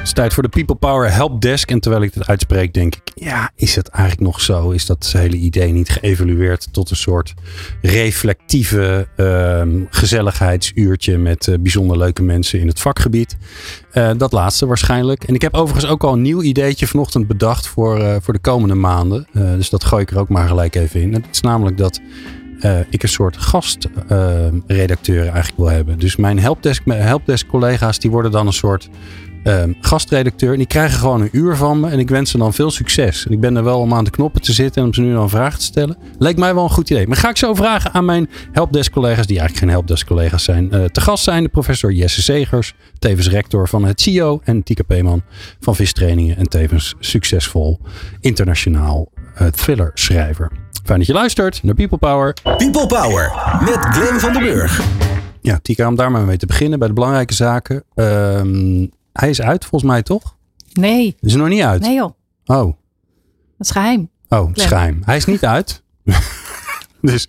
Het is tijd voor de People Power Helpdesk. En terwijl ik dit uitspreek, denk ik: ja, is het eigenlijk nog zo? Is dat hele idee niet geëvalueerd tot een soort reflectieve ehm, gezelligheidsuurtje met eh, bijzonder leuke mensen in het vakgebied? Eh, dat laatste waarschijnlijk. En ik heb overigens ook al een nieuw ideetje vanochtend bedacht voor, eh, voor de komende maanden. Dus dat gooi ik er ook maar gelijk even in. Het is namelijk dat ik een soort gastredacteur eigenlijk wil hebben. Dus mijn helpdesk, helpdesk collega's die worden dan een soort ehm, gastredacteur. En die krijgen gewoon een uur van me. En ik wens ze dan veel succes. En ik ben er wel om aan de knoppen te zitten en om ze nu dan vragen te stellen. Leek mij wel een goed idee. Maar ga ik zo vragen aan mijn helpdesk collega's, die eigenlijk geen helpdesk collega's zijn. Eh, te gast zijn de professor Jesse Zegers, tevens rector van het CIO. En Tika Peeman van Vistrainingen. En tevens succesvol internationaal eh, thriller schrijver. Fijn dat je luistert naar People Power. People Power met Glenn van der Burg. Ja, Tika, om daar maar mee te beginnen bij de belangrijke zaken. Ehm, hij is uit volgens mij toch? Nee, Is er nog niet uit? nee joh. Oh, Dat is geheim. oh, het is geheim. Hij is niet uit. dus,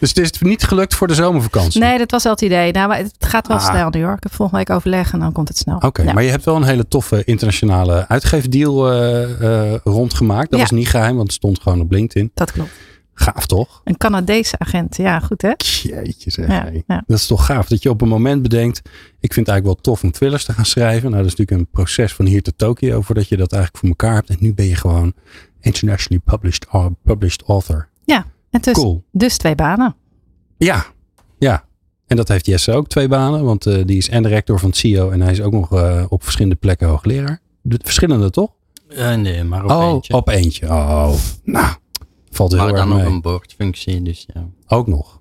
dus het is niet gelukt voor de zomervakantie. Nee, dat was wel het idee. Nou, maar het gaat wel Ah. snel nu hoor. Ik heb volgende week overleg en dan komt het snel. Oké, Ja. maar je hebt wel een hele toffe internationale uitgeefdeal eh, eh, rondgemaakt. Dat Ja. was niet geheim, want het stond gewoon op LinkedIn. Dat klopt. Gaaf toch? Een Canadese agent. Ja, goed hè? Jeetje zeg. Ja, ja. Dat is toch gaaf dat je op een moment bedenkt. Ik vind het eigenlijk wel tof om thrillers te gaan schrijven. Nou, dat is natuurlijk een proces van hier tot Tokio voordat je dat eigenlijk voor elkaar hebt. En nu ben je gewoon internationally published, uh, published author. En dus, Cool. dus twee banen. Ja, ja. En dat heeft Jesse ook twee banen. Want eh, die is en de rector van het CIO. En hij is ook nog eh, op verschillende plekken hoogleraar. De, verschillende toch? Eh, nee, maar op oh, eentje. op eentje. Oh, nou. Valt heel maar erg dan nog een boordfunctie, dus ja. Ook nog.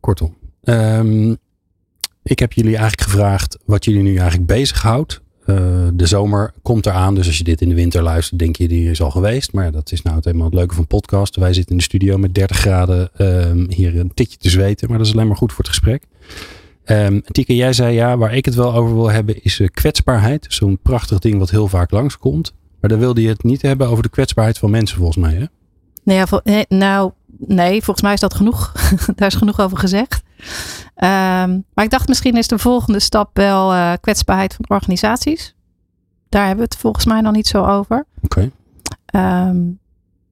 Kortom. Ehm, ik heb jullie eigenlijk gevraagd wat jullie nu eigenlijk bezighoudt. Eh de zomer komt eraan, dus als je dit in de winter luistert, denk je die is al geweest. Maar ja, dat is nou het helemaal het leuke van podcast. Wij zitten in de studio met 30 graden ehm, hier een tikje te zweten, maar dat is alleen maar goed voor het gesprek. Ehm Tika, jij zei ja, waar ik het wel over wil hebben is eh, kwetsbaarheid. Zo'n prachtig ding wat heel vaak langskomt. Maar dan wilde je het niet hebben over de kwetsbaarheid van mensen volgens mij, hè? Nee, ja, nou, nee, volgens mij is dat genoeg. Daar is genoeg over gezegd. Ehm, maar ik dacht misschien is de volgende stap wel eh, kwetsbaarheid van organisaties. Daar hebben we het volgens mij nog niet zo over. Oké. Ehm,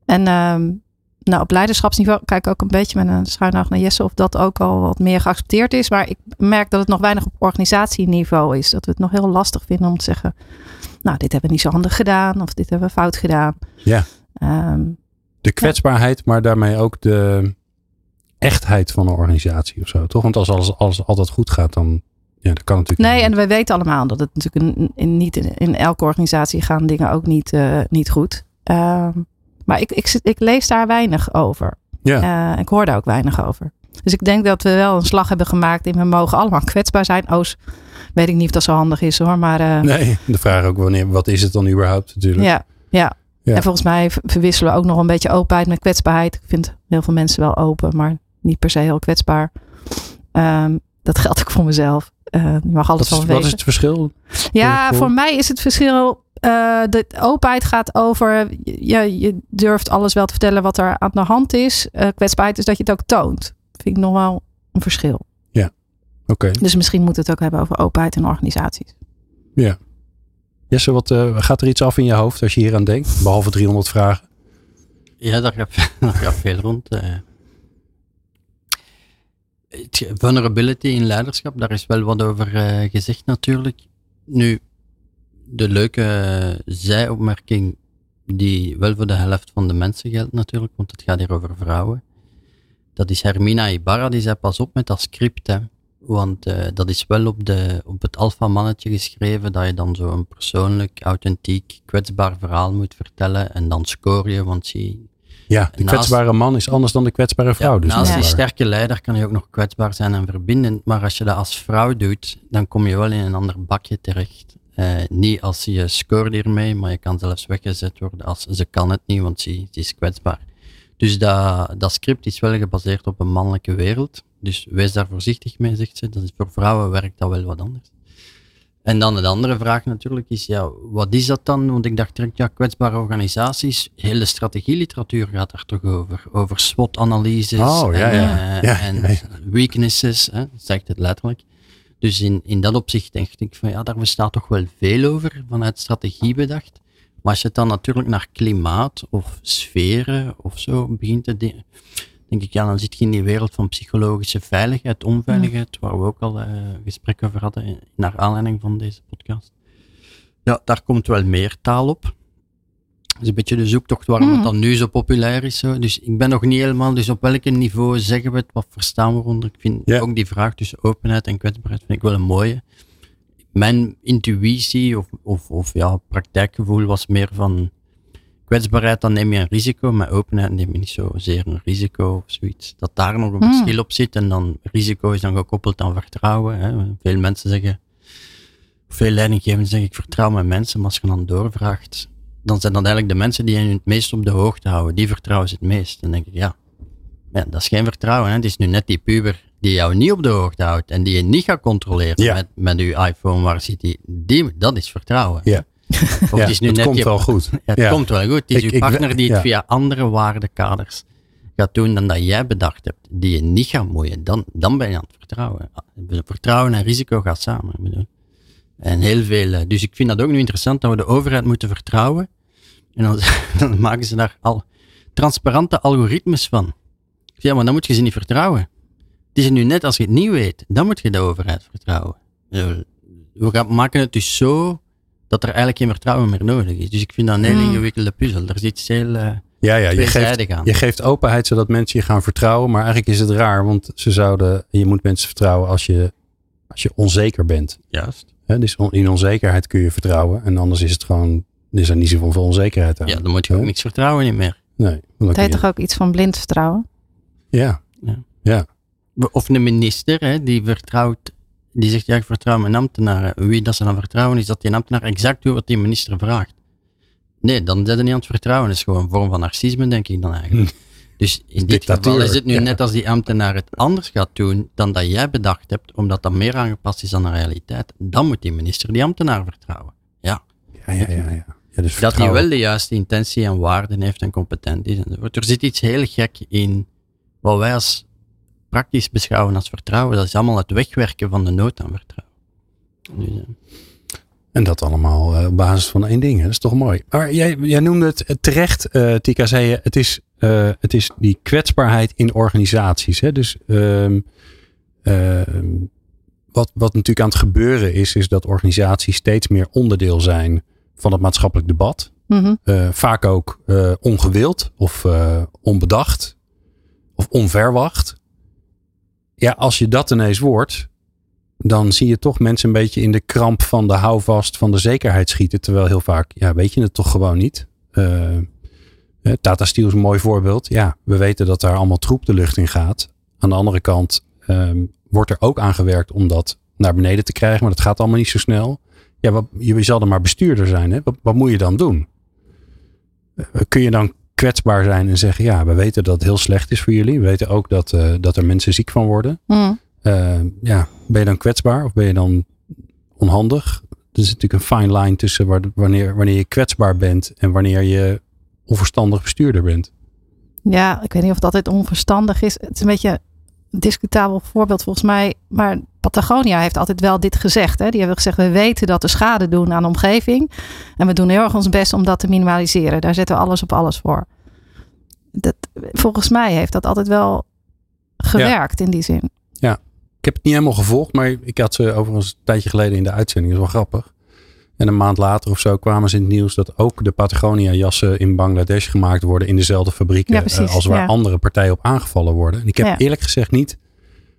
en ehm, nou, op leiderschapsniveau kijk ik ook een beetje met een schuin oog naar Jesse of dat ook al wat meer geaccepteerd is. Maar ik merk dat het nog weinig op organisatieniveau is. Dat we het nog heel lastig vinden om te zeggen, nou, dit hebben we niet zo handig gedaan of dit hebben we fout gedaan. Ja. De kwetsbaarheid, maar daarmee ook de echtheid van een organisatie of zo, toch? Want als alles, alles altijd goed gaat, dan ja, dat kan natuurlijk Nee, en we weten allemaal dat het natuurlijk in, in- niet in, in elke organisatie gaan dingen ook niet, eh, niet goed. Ehm, maar ik, ik, ik lees daar weinig over. Ja. Eh, ik hoor daar ook weinig over. Dus ik denk dat we wel een slag hebben gemaakt in we mogen allemaal kwetsbaar zijn. Oos, weet ik niet of dat zo handig is hoor. Maar eh, Nee, de vraag ook wanneer, wat is het dan überhaupt natuurlijk? ja, ja. Ja. En volgens mij verwisselen we ook nog een beetje openheid met kwetsbaarheid. Ik vind heel veel mensen wel open, maar niet per se heel kwetsbaar. Ehm, dat geldt ook voor mezelf. Eh, je mag Wat alles van wat is het verschil? Ja, Voor- mij is het verschil. de openheid gaat over. Je, je durft alles wel te vertellen wat er aan de hand is. Eh, kwetsbaarheid is dat je het ook toont. Vind ik nog wel een verschil. Oké. Dus misschien moeten we het ook hebben over openheid in organisaties. Jesse, wat, eh, gaat er iets af in je hoofd als je hier aan denkt? Behalve 300 vragen. Ja, daar gaat, veel rond. eh. Vulnerability in leiderschap, daar is wel wat over eh, gezegd natuurlijk. Nu, de leuke zijopmerking die wel voor de helft van de mensen geldt natuurlijk, want het gaat hier over vrouwen. Dat is Hermina Ibarra, die zei pas op met dat script, hè. Want eh, dat is wel op, de, op het alfamannetje geschreven, dat je dan zo een persoonlijk, authentiek, kwetsbaar verhaal moet vertellen. En dan score je, want zie, Ja, de Naast- kwetsbare man is anders dan de kwetsbare vrouw. ja, dus naast die sterke leider kan je ook nog kwetsbaar zijn en verbindend. Maar als je dat als vrouw doet, dan kom je wel in een ander bakje terecht. Eh, niet als je scoort hiermee, maar je kan zelfs weggezet worden als ze kan het niet, want ze, ze is kwetsbaar. Dus dat, dat script is wel gebaseerd op een mannelijke wereld. Dus wees daar voorzichtig mee, zegt ze. Dat is, voor vrouwen werkt dat wel wat anders. En dan de andere vraag natuurlijk is, ja, wat is dat dan? Want ik dacht direct, ja, kwetsbare organisaties, hele strategieliteratuur gaat daar toch over. Over SWOT-analyses Oh, ja, en, ja. eh, Ja, en weaknesses, hè, zegt het letterlijk. Dus in, in dat opzicht denk ik van, ja, daar bestaat toch wel veel over, vanuit strategie bedacht. Maar als je het dan natuurlijk naar klimaat of sferen of zo begint te denken, denk ik, ja, dan zit je in die wereld van psychologische veiligheid, onveiligheid, waar we ook al eh gesprek over hadden in- naar aanleiding van deze podcast. Ja, daar komt wel meer taal op. Dat is een beetje de zoektocht waarom Mhm. het dan nu zo populair is. Zo. Dus ik ben nog niet helemaal, dus op welk niveau zeggen we het, wat verstaan we eronder? Ik vind Ja. ook die vraag tussen openheid en kwetsbaarheid vind ik wel een mooie. Mijn intuïtie of, of, of ja, praktijkgevoel was meer van kwetsbaarheid, dan neem je een risico, maar openheid neem je niet zozeer een risico of zoiets. Dat daar nog een Hmm. verschil op zit en dan risico is dan gekoppeld aan vertrouwen. Hè. Veel mensen zeggen, veel leidinggevenden zeggen ik vertrouw mijn mensen, maar als je dan doorvraagt, dan zijn dat eigenlijk de mensen die je het meest op de hoogte houden. Die vertrouwen ze het meest. Dan denk ik, ja, ja dat is geen vertrouwen. Hè. Het is nu net die puber die jou niet op de hoogte houdt en die je niet gaat controleren Ja. met, met je iPhone, waar zit die, die? Dat is vertrouwen. Ja. Of Ja, het is nu het net komt je- wel goed. ja, het komt wel goed. Het is Ik- je ik partner die het via andere waardekaders gaat doen dan dat jij bedacht hebt, die je niet gaat moeien, dan, dan ben je aan het vertrouwen. Vertrouwen en risico gaat samen. bedoel. En heel veel. eh, Dus ik vind dat ook nu interessant dat we de overheid moeten vertrouwen. En dan, dan maken ze daar al transparante algoritmes van. Ja, maar dan moet je ze niet vertrouwen. Het is nu net als je het niet weet, dan moet je de overheid vertrouwen. Ja, We gaan, maken het dus zo dat er eigenlijk geen vertrouwen meer nodig is. Dus ik vind dat een heel Hmm. ingewikkelde puzzel. Er zit iets heel eh Ja, ja je, geeft, tweezijdig aan. je geeft openheid zodat mensen je gaan vertrouwen. Maar eigenlijk is het raar, want ze zouden, je moet mensen vertrouwen als je, als je onzeker bent. Juist. Hè, dus on- in onzekerheid kun je vertrouwen. En anders is het gewoon, is er niet zoveel onzekerheid aan. Ja, dan moet je ook Hè? niks vertrouwen niet meer. Nee. Het heet toch ook iets van blind vertrouwen? Ja. Of een minister hè, die vertrouwt, die zegt ja, ik vertrouw mijn ambtenaren. Wie dat ze dan vertrouwen is dat die ambtenaar exact doet wat die minister vraagt. Nee, dan zijn ze niet aan het vertrouwen. Dat is gewoon een vorm van narcisme, denk ik dan eigenlijk. Dus in dit Dictatuur, geval is het nu ja. net als die ambtenaar het anders gaat doen dan dat jij bedacht hebt, omdat dat meer aangepast is aan de realiteit. Dan moet die minister die ambtenaar vertrouwen. Ja, Ja, ja, ja. ja. ja dus dat hij wel de juiste intentie en waarden heeft en competent is. enzovoort. Er zit iets heel gek in wat wij als praktisch beschouwen als vertrouwen. Dat is allemaal het wegwerken van de nood aan vertrouwen. Dus, eh, En dat allemaal eh, op basis van één ding. Hè? Dat is toch mooi. Maar jij, jij noemde het eh, terecht, eh Tika, zei je, het is, eh, het is die kwetsbaarheid in organisaties. Hè? Dus ehm, ehm, wat, wat natuurlijk aan het gebeuren is, is dat organisaties steeds meer onderdeel zijn van het maatschappelijk debat. Mhm. Eh, vaak ook eh, ongewild of eh, onbedacht of onverwacht. Ja, als je dat ineens wordt, dan zie je toch mensen een beetje in de kramp van de houvast van de zekerheid schieten. Terwijl heel vaak, ja, weet je het toch gewoon niet. Eh, eh, Tata Steel is een mooi voorbeeld. Ja, we weten dat daar allemaal troep de lucht in gaat. Aan de andere kant ehm, wordt er ook aan gewerkt om dat naar beneden te krijgen. Maar dat gaat allemaal niet zo snel. Ja, wat, je zal er maar bestuurder zijn. Hè? Wat, wat moet je dan doen? Eh, kun je dan kwetsbaar zijn en zeggen: Ja, we weten dat het heel slecht is voor jullie. We weten ook dat, eh, dat er mensen ziek van worden. Mhm. Eh, ja, ben je dan kwetsbaar of ben je dan onhandig? Er is natuurlijk een fine line tussen wanneer, wanneer je kwetsbaar bent en wanneer je onverstandig bestuurder bent. Ja, ik weet niet of dat altijd onverstandig is. Het is een beetje discutabel voorbeeld volgens mij. Maar Patagonia heeft altijd wel dit gezegd. Hè? Die hebben gezegd, we weten dat we schade doen aan de omgeving. En we doen heel erg ons best om dat te minimaliseren. Daar zetten we alles op alles voor. Dat, volgens mij heeft dat altijd wel gewerkt in die zin. Ik heb het niet helemaal gevolgd, maar ik had ze overigens een tijdje geleden in de uitzending. Dat is wel grappig. En een maand later of zo kwamen ze in het nieuws dat ook de Patagonia jassen in Bangladesh gemaakt worden in dezelfde fabrieken Ja, precies, eh, als waar ja. andere partijen op aangevallen worden. En ik heb Ja. eerlijk gezegd niet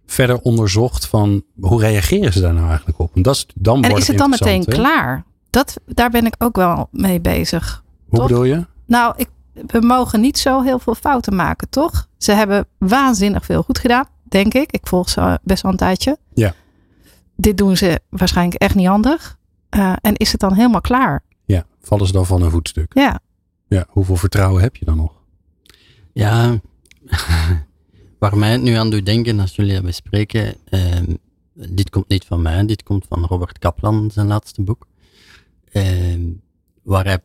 verder onderzocht van hoe reageren ze daar nou eigenlijk op. En, dat is, dan En is het dan meteen hè? klaar? Dat, daar ben ik ook wel mee bezig. Hoe toch? bedoel je? Nou, ik, we mogen niet zo heel veel fouten maken, toch? Ze hebben waanzinnig veel goed gedaan, denk ik. Ik volg ze best wel een tijdje. Ja. Dit doen ze waarschijnlijk echt niet handig. Eh, en is het dan helemaal klaar? Ja, vallen ze dan van een voetstuk? Ja. Ja, hoeveel vertrouwen heb je dan nog? Ja, waar mij het nu aan doet denken als jullie dat bespreken, ehm, dit komt niet van mij, dit komt van Robert Kaplan, zijn laatste boek, ehm, waar hij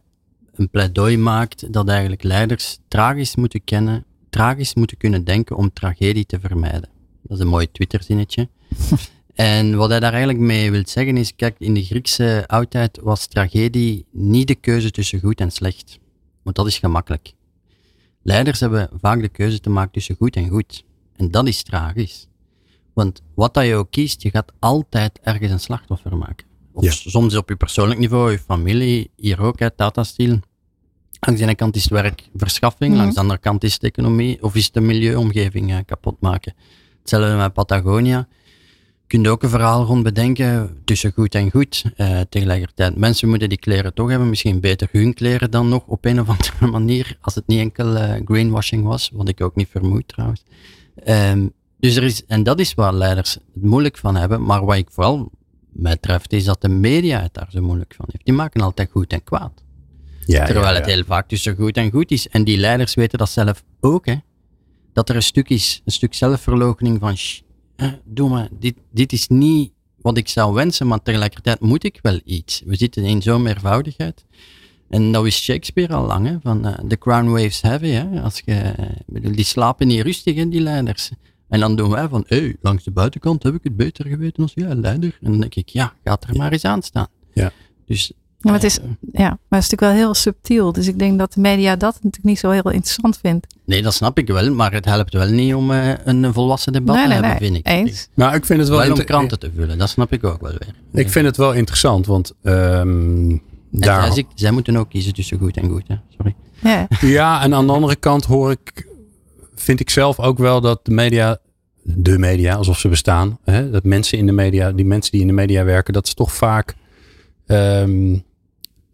een pleidooi maakt dat eigenlijk leiders tragisch moeten kennen, tragisch moeten kunnen denken om tragedie te vermijden. Dat is een mooi Twitterzinnetje. En wat hij daar eigenlijk mee wil zeggen is, kijk, in de Griekse oudheid was tragedie niet de keuze tussen goed en slecht. Want dat is gemakkelijk. Leiders hebben vaak de keuze te maken tussen goed en goed. En dat is tragisch. Want wat dat je ook kiest, je gaat altijd ergens een slachtoffer maken. Of Ja. soms op je persoonlijk niveau, je familie, hier ook, hè, Tata Steel. Langs de ene kant is het werkverschaffing, Mhm. langs de andere kant is het economie, of is het de milieuomgeving eh, kapot maken. Hetzelfde met Patagonia. Kun je ook een verhaal rond bedenken tussen goed en goed. Eh, tegelijkertijd, mensen moeten die kleren toch hebben. Misschien beter hun kleren dan nog op een of andere manier. Als het niet enkel eh, greenwashing was, wat ik ook niet vermoed trouwens. Ehm, dus er is, en dat is waar leiders het moeilijk van hebben. Maar wat ik vooral mij treft, is dat de media het daar zo moeilijk van heeft. Die maken altijd goed en kwaad. Ja, Terwijl ja, het heel vaak tussen goed en goed is. En die leiders weten dat zelf ook. Hè? Dat er een stuk is, een stuk zelfverloochening van, "Sst, hè, doe maar, dit, dit is niet wat ik zou wensen, maar tegelijkertijd moet ik wel iets. We zitten in zo'n meervoudigheid. En dat wist Shakespeare al lang, hè, van eh, the crown waves heavy. Hè? Als je, eh, bedoel, die slapen niet rustig, hè, die leiders. En dan doen wij van, hé, langs de buitenkant heb ik het beter geweten als jij, leider. En dan denk ik, ja, gaat er maar eens aan staan. Ja. Dus, Ja, maar het is, ja, maar het is natuurlijk wel heel subtiel. Dus ik denk dat de media dat natuurlijk niet zo heel interessant vindt. Nee, dat snap ik wel, maar het helpt wel niet om eh, een volwassen debat nee, te nee, hebben, nee. vind ik. Eens. Maar ik vind het wel, Wel om kranten te vullen, dat snap ik ook wel weer. ik vind het wel interessant, want ehm, daar, zij, zij moeten ook kiezen tussen goed en goed, hè? sorry. Ja, Ja, en aan de andere kant hoor ik, vind ik zelf ook wel dat de media, de media, alsof ze bestaan, hè, dat mensen in de media, die mensen die in de media werken, dat ze toch vaak ehm,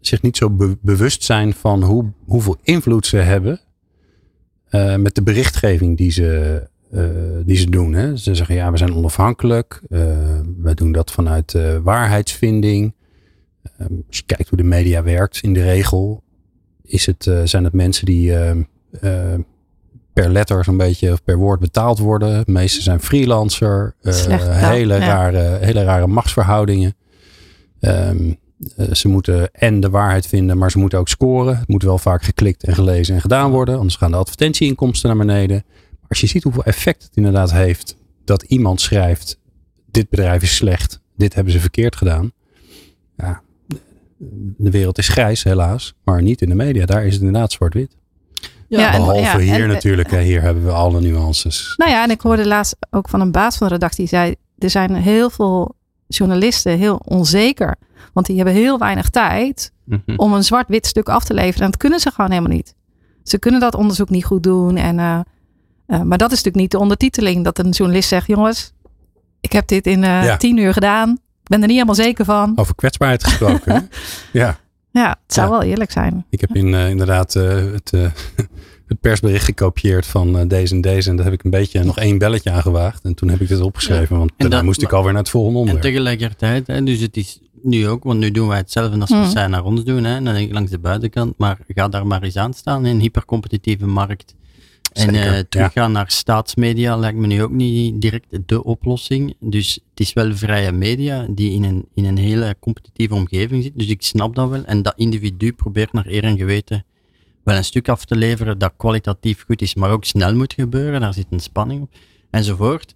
zich niet zo be- bewust zijn van hoe, hoeveel invloed ze hebben eh, met de berichtgeving die ze, eh, die ze doen. Hè. Ze zeggen ja, we zijn onafhankelijk, eh, we doen dat vanuit waarheidsvinding. Als je kijkt hoe de media werkt in de regel, is het, zijn het mensen die per letter zo'n beetje of per woord betaald worden. De meeste zijn freelancer. Slecht hele, ja. rare, hele rare machtsverhoudingen. Eh, ze moeten en de waarheid vinden, maar ze moeten ook scoren. Het moet wel vaak geklikt en gelezen en gedaan worden. Anders gaan de advertentieinkomsten naar beneden. Maar als je ziet hoeveel effect het inderdaad heeft dat iemand schrijft: dit bedrijf is slecht, dit hebben ze verkeerd gedaan. Ja, de wereld is grijs helaas, maar niet in de media. Daar is het inderdaad zwart-wit. Ja, en- Behalve ja, hier en- natuurlijk. hè. Hier hebben we alle nuances. Nou ja, en ik hoorde laatst ook van een baas van de redactie. Die zei, er zijn heel veel journalisten heel onzeker. Want die hebben heel weinig tijd Mhm. om een zwart-wit stuk af te leveren. En dat kunnen ze gewoon helemaal niet. Ze kunnen dat onderzoek niet goed doen. En, eh, eh, maar dat is natuurlijk niet de ondertiteling. Dat een journalist zegt, jongens, ik heb dit in eh, Ja. tien uur gedaan. Ik ben er niet helemaal zeker van. Over kwetsbaarheid gesproken. ja, Ja, het zou Ja. wel eerlijk zijn. ik heb in, inderdaad het, het persbericht gekopieerd van eh, deze en deze. En daar heb ik een beetje nog één belletje aan gewaagd. En toen heb ik dit opgeschreven. Want daarna dat- moest ik alweer naar het volgende En onderwerp. tegelijkertijd, hè, dus het is nu ook, want nu doen wij hetzelfde als Mhm. we zij naar ons doen, hè, dan denk ik langs de buitenkant, maar ga daar maar eens aan staan in een hypercompetitieve markt. En Zeker, eh, ja. teruggaan naar staatsmedia lijkt me nu ook niet direct de oplossing. Dus het is wel vrije media die in een, in een hele competitieve omgeving zit. Dus ik snap dat wel. En dat individu probeert naar eer en geweten wel een stuk af te leveren dat kwalitatief goed is, maar ook snel moet gebeuren. Daar zit een spanning op. Enzovoort.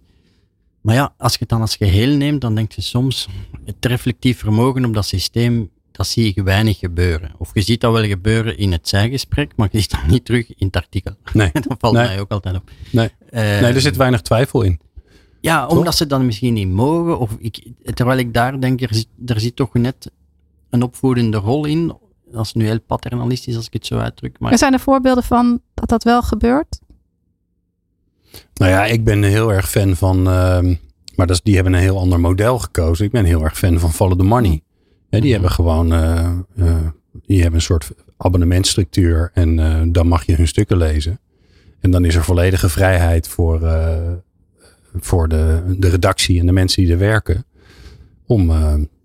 Maar ja, als je het dan als geheel neemt, dan denk je soms, het reflectief vermogen op dat systeem, dat zie je weinig gebeuren. Of je ziet dat wel gebeuren in het zijgesprek, maar je ziet dat niet terug in het artikel. Nee, dat valt Nee. mij ook altijd op. Nee. Eh, nee, er zit weinig twijfel in. Ja, Toch? omdat ze dan misschien niet mogen. Of ik, terwijl ik daar denk, er zit, er zit toch net een opvoedende rol in. Dat is nu heel paternalistisch als ik het zo uitdruk. Maar Er zijn er voorbeelden van dat dat wel gebeurt. Nou ja, ik ben heel erg fan van. ehm, maar dat is, die hebben een heel ander model gekozen. Ik ben heel erg fan van Follow the Money. Ja, die Mhm. hebben gewoon. eh, eh, die hebben een soort abonnementstructuur. En eh, dan mag je hun stukken lezen. En dan is er volledige vrijheid voor, eh, voor de, de redactie en de mensen die er werken. Om,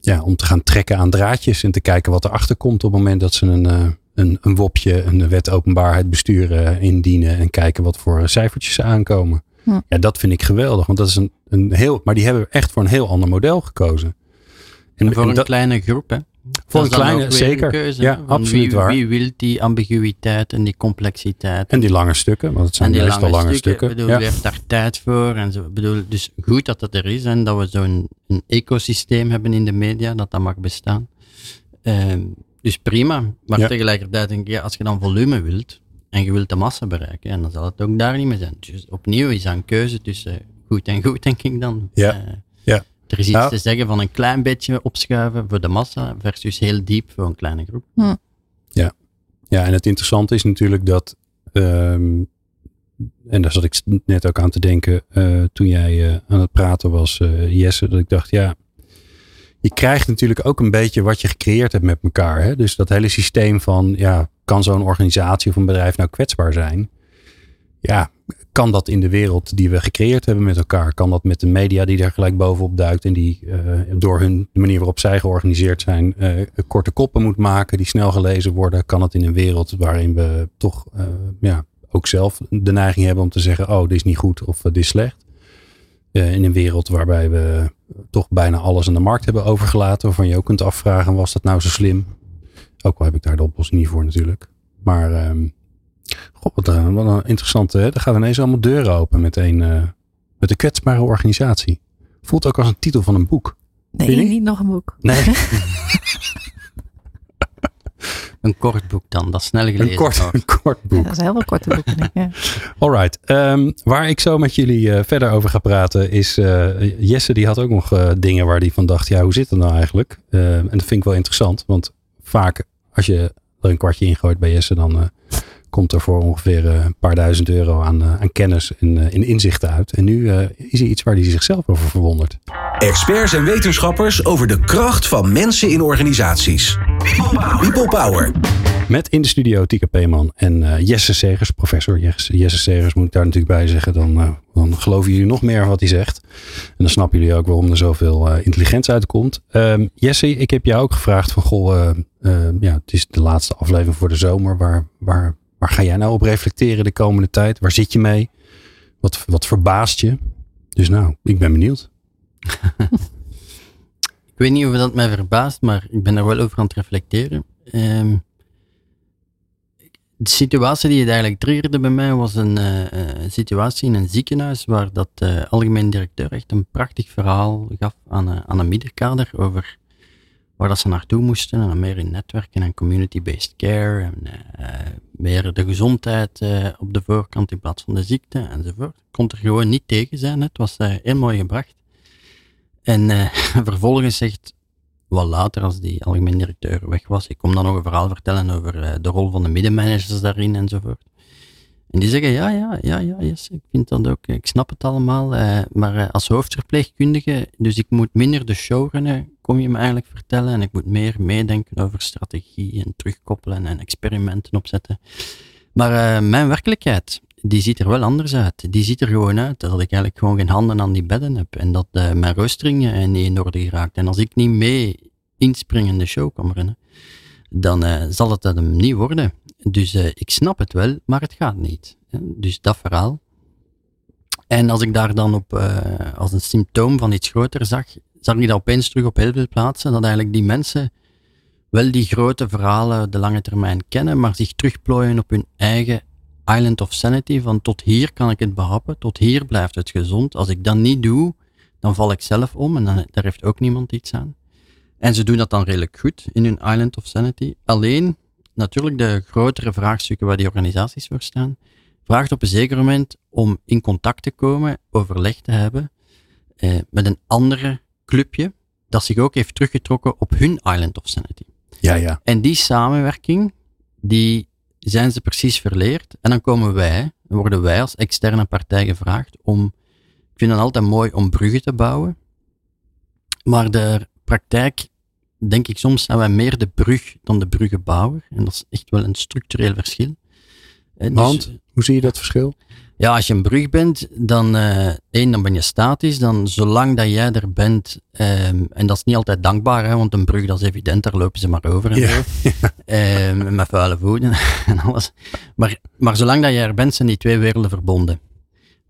ja, om te gaan trekken aan draadjes en te kijken wat erachter komt op het moment dat ze een, eh, een, een WOPje, een wet openbaarheid besturen indienen en kijken wat voor cijfertjes ze aankomen. Ja, dat vind ik geweldig, want dat is een, een heel, maar die hebben echt voor een heel ander model gekozen. En, voor en een dat- kleine groep, hè? Voor een kleine, zeker. een keuze, ja, absoluut wie, waar. Wie wil die ambiguïteit en die complexiteit? En die lange stukken, want het zijn meestal lange, stukken. Ik bedoel, ja. wie heeft daar tijd voor? En zo. Bedoel, dus goed dat dat er is en dat we zo'n ecosysteem hebben in de media, dat dat mag bestaan. Ehm, dus prima. Maar Ja. tegelijkertijd denk ik, ja, als je dan volume wilt en je wilt de massa bereiken, en dan zal het ook daar niet meer zijn. Dus opnieuw is dat een keuze tussen goed en goed, denk ik dan. Ja. Eh, Ja. Er is iets Ja. te zeggen van een klein beetje opschuiven voor de massa versus heel diep voor een kleine groep. Ja, en het interessante is natuurlijk dat, ehm, en daar zat ik net ook aan te denken eh, toen jij eh, aan het praten was, eh, Jesse, dat ik dacht, ja, je krijgt natuurlijk ook een beetje wat je gecreëerd hebt met elkaar. Hè? Dus dat hele systeem van, ja, kan zo'n organisatie of een bedrijf nou kwetsbaar zijn? Ja, kan dat in de wereld die we gecreëerd hebben met elkaar? Kan dat met de media die daar gelijk bovenop duikt en die eh, door hun, de manier waarop zij georganiseerd zijn, eh, korte koppen moet maken die snel gelezen worden? Kan het in een wereld waarin we toch eh, ja, ook zelf de neiging hebben om te zeggen, oh, dit is niet goed of dit is slecht? In een wereld waarbij we toch bijna alles aan de markt hebben overgelaten, waarvan je ook kunt afvragen, was dat nou zo slim? Ook al heb ik daar de oplossing niet voor natuurlijk. Maar ehm god, wat, een- wat een interessante, hè? er gaan ineens allemaal deuren open met een, eh, met een kwetsbare organisatie. Voelt ook als een titel van een boek. Nee, niet? niet nog een boek. Nee, Een kort boek dan, dat snel gelezen een kort, wordt. een kort Ja, boek. dat is een heel wel korte boek. denk ik, Ja. Alright, ehm, waar ik zo met jullie eh, verder over ga praten is, eh, Jesse die had ook nog dingen waar hij van dacht, ja hoe zit het nou eigenlijk? Ehm, en dat vind ik wel interessant, want vaak als je er een kwartje ingooit bij Jesse, dan eh, komt er voor ongeveer eh, een paar duizend euro aan, eh, aan kennis en, eh, en inzichten uit. En nu eh, is er iets waar hij zichzelf over verwondert. Experts en wetenschappers over de kracht van mensen in organisaties. People Power. Met in de studio Tika Peeman en eh, Jesse Segers, professor Jesse, Jesse Segers moet ik daar natuurlijk bij zeggen. Dan, eh, dan geloven jullie nog meer wat hij zegt. En dan snappen jullie ook waarom er zoveel eh, intelligentie uitkomt. Ehm, Jesse, ik heb jou ook gevraagd van goh, eh, eh, ja, het is de laatste aflevering voor de zomer. Waar, waar, waar ga jij nou op reflecteren de komende tijd? Waar zit je mee? Wat, wat verbaast je? Dus nou, ik ben benieuwd. Ik weet niet of dat mij verbaast, maar ik ben er wel over aan het reflecteren. Ehm, de situatie die het eigenlijk triggerde bij mij was een eh, eh, situatie in een ziekenhuis waar dat eh, algemeen directeur echt een prachtig verhaal gaf aan, aan een middenkader over waar dat ze naartoe moesten en dan meer in netwerken en community-based care en eh, meer de gezondheid eh, op de voorkant in plaats van de ziekte enzovoort. Kon er gewoon niet tegen zijn, het was heel mooi gebracht. En eh, vervolgens zegt, wat later als die algemeen directeur weg was, ik kom dan nog een verhaal vertellen over de rol van de middenmanagers daarin enzovoort. En die zeggen, ja, ja, ja, ja, yes, ik vind dat ook, ik snap het allemaal, eh, maar eh, als hoofdverpleegkundige, dus ik moet minder de show runnen, kom je me eigenlijk vertellen, en ik moet meer meedenken over strategie en terugkoppelen en experimenten opzetten. Maar eh, mijn werkelijkheid, die ziet er wel anders uit. Die ziet er gewoon uit dat ik eigenlijk gewoon geen handen aan die bedden heb. En dat mijn roostering eh, niet in orde geraakt. En als ik niet mee inspring in de show kan rennen, dan eh, zal het dat hem niet worden. Dus eh, ik snap het wel, maar het gaat niet. Dus dat verhaal. En als ik daar dan op, eh, als een symptoom van iets groter zag, zag ik dat opeens terug op heel veel plaatsen. Dat eigenlijk die mensen wel die grote verhalen de lange termijn kennen, maar zich terugplooien op hun eigen island of sanity. Van tot hier kan ik het behappen, tot hier blijft het gezond. Als ik dat niet doe, dan val ik zelf om en dan, daar heeft ook niemand iets aan. En ze doen dat dan redelijk goed in hun island of sanity. Alleen, natuurlijk de grotere vraagstukken waar die organisaties voor staan, vraagt op een zeker moment om in contact te komen, overleg te hebben eh, met een andere clubje dat zich ook heeft teruggetrokken op hun island of sanity. Ja, ja. En die samenwerking, die zijn ze precies verleerd. En dan komen wij, dan worden wij als externe partij gevraagd om, ik vind het altijd mooi om bruggen te bouwen. Maar de praktijk, denk ik soms, zijn wij meer de brug dan de bruggenbouwer. En dat is echt wel een structureel verschil. Eh, dus- Want, hoe zie je dat verschil? Ja, als je een brug bent, dan, eh één, dan ben je statisch. Dan zolang dat jij er bent, ehm, en dat is niet altijd dankbaar, hè, want een brug, dat is evident, daar lopen ze maar over en Ja, zo. Ehm, met vuile voeten en alles. Maar, maar zolang dat jij er bent, zijn die twee werelden verbonden.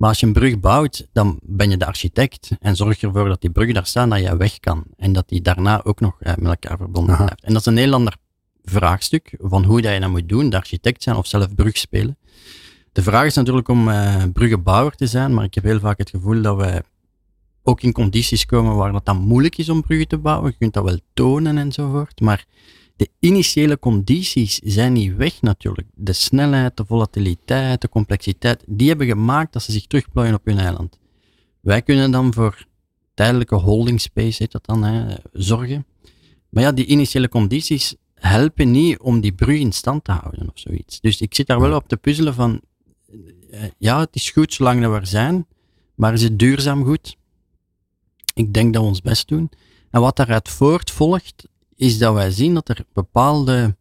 Maar als je een brug bouwt, dan ben je de architect en zorg je ervoor dat die brug daar staat, dat jij weg kan. En dat die daarna ook nog eh, met elkaar verbonden Aha. blijft. En dat is een heel ander vraagstuk van hoe dat je dat moet doen, de architect zijn of zelf brug spelen. De vraag is natuurlijk om eh bruggenbouwer te zijn, maar ik heb heel vaak het gevoel dat we ook in condities komen waar dat dan moeilijk is om bruggen te bouwen. Je kunt dat wel tonen enzovoort, maar de initiële condities zijn niet weg natuurlijk. De snelheid, de volatiliteit, de complexiteit, die hebben gemaakt dat ze zich terugplooien op hun eiland. Wij kunnen dan voor tijdelijke holding space, heet dat dan, hè, zorgen. Maar ja, die initiële condities helpen niet om die brug in stand te houden of zoiets. Dus ik zit daar wel op te puzzelen van, eh, ja, het is goed zolang we er zijn, maar is het duurzaam goed? Ik denk dat we ons best doen. En wat daaruit voortvolgt, is dat wij zien dat er bepaalde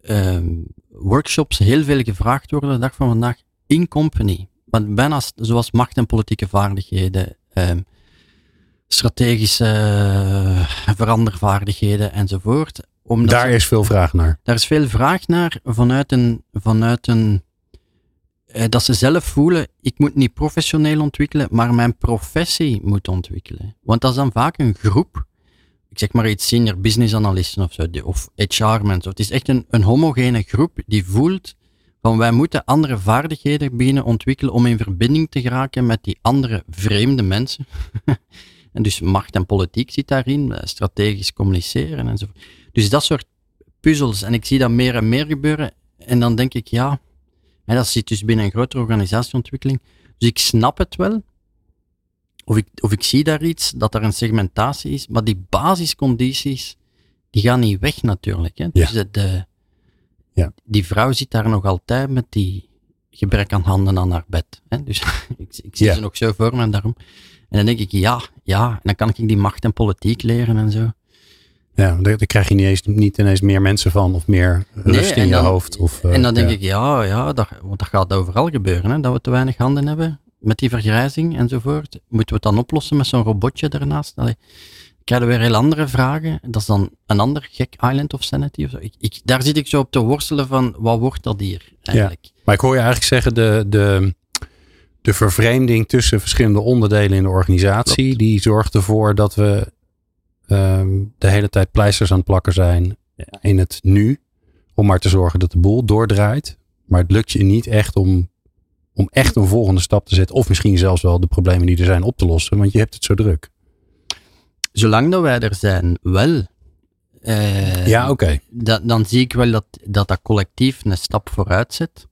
ehm, workshops heel veel gevraagd worden de dag van vandaag in company. Want bijna zoals macht en politieke vaardigheden, ehm, strategische eh, verandervaardigheden enzovoort. Omdat Daar is veel vraag naar. daar is veel vraag naar vanuit een, vanuit een eh, dat ze zelf voelen, ik moet niet professioneel ontwikkelen, maar mijn professie moet ontwikkelen. Want dat is dan vaak een groep, ik zeg maar iets senior business analisten of zo, of HR mensen. Het is echt een, een homogene groep die voelt van wij moeten andere vaardigheden beginnen ontwikkelen om in verbinding te geraken met die andere vreemde mensen. en dus macht en politiek zit daarin, eh, strategisch communiceren enzovoort. Dus dat soort puzzels. En ik zie dat meer en meer gebeuren. En dan denk ik, ja, dat zit dus binnen een grotere organisatieontwikkeling. Dus ik snap het wel. Of ik, of ik zie daar iets, dat er een segmentatie is. Maar die basiscondities, die gaan niet weg natuurlijk. Hè. Dus de, de- Ja. die vrouw zit daar nog altijd met die gebrek aan handen aan haar bed. Hè. Dus ik, ik zie Ja. ze nog zo voor me en daarom. En dan denk ik, ja, ja, en dan kan ik die macht en politiek leren en zo. Ja, daar, daar krijg je niet, eens, niet ineens meer mensen van of meer rust in je hoofd. Of, eh, en dan denk ja. ik, ja, ja dat, want dat gaat overal gebeuren, hè, dat we te weinig handen hebben met die vergrijzing enzovoort. Moeten we het dan oplossen met zo'n robotje daarnaast? Allee, krijgen we weer heel andere vragen. Dat is dan een ander gek Island of Sanity of zo. Ik, ik, daar zit ik zo op te worstelen van, wat wordt dat hier eigenlijk? Maar ik hoor je eigenlijk zeggen, de, de, de vervreemding tussen verschillende onderdelen in de organisatie, Klopt. die zorgt ervoor dat we ehm, de hele tijd pleisters aan het plakken zijn in het nu. Om maar te zorgen dat de boel doordraait. Maar het lukt je niet echt om, om echt een volgende stap te zetten. Of misschien zelfs wel de problemen die er zijn op te lossen. Want je hebt het zo druk. Zolang dat wij er zijn, wel. Eh, ja, oké. dan zie ik wel dat, dat dat collectief een stap vooruit zet.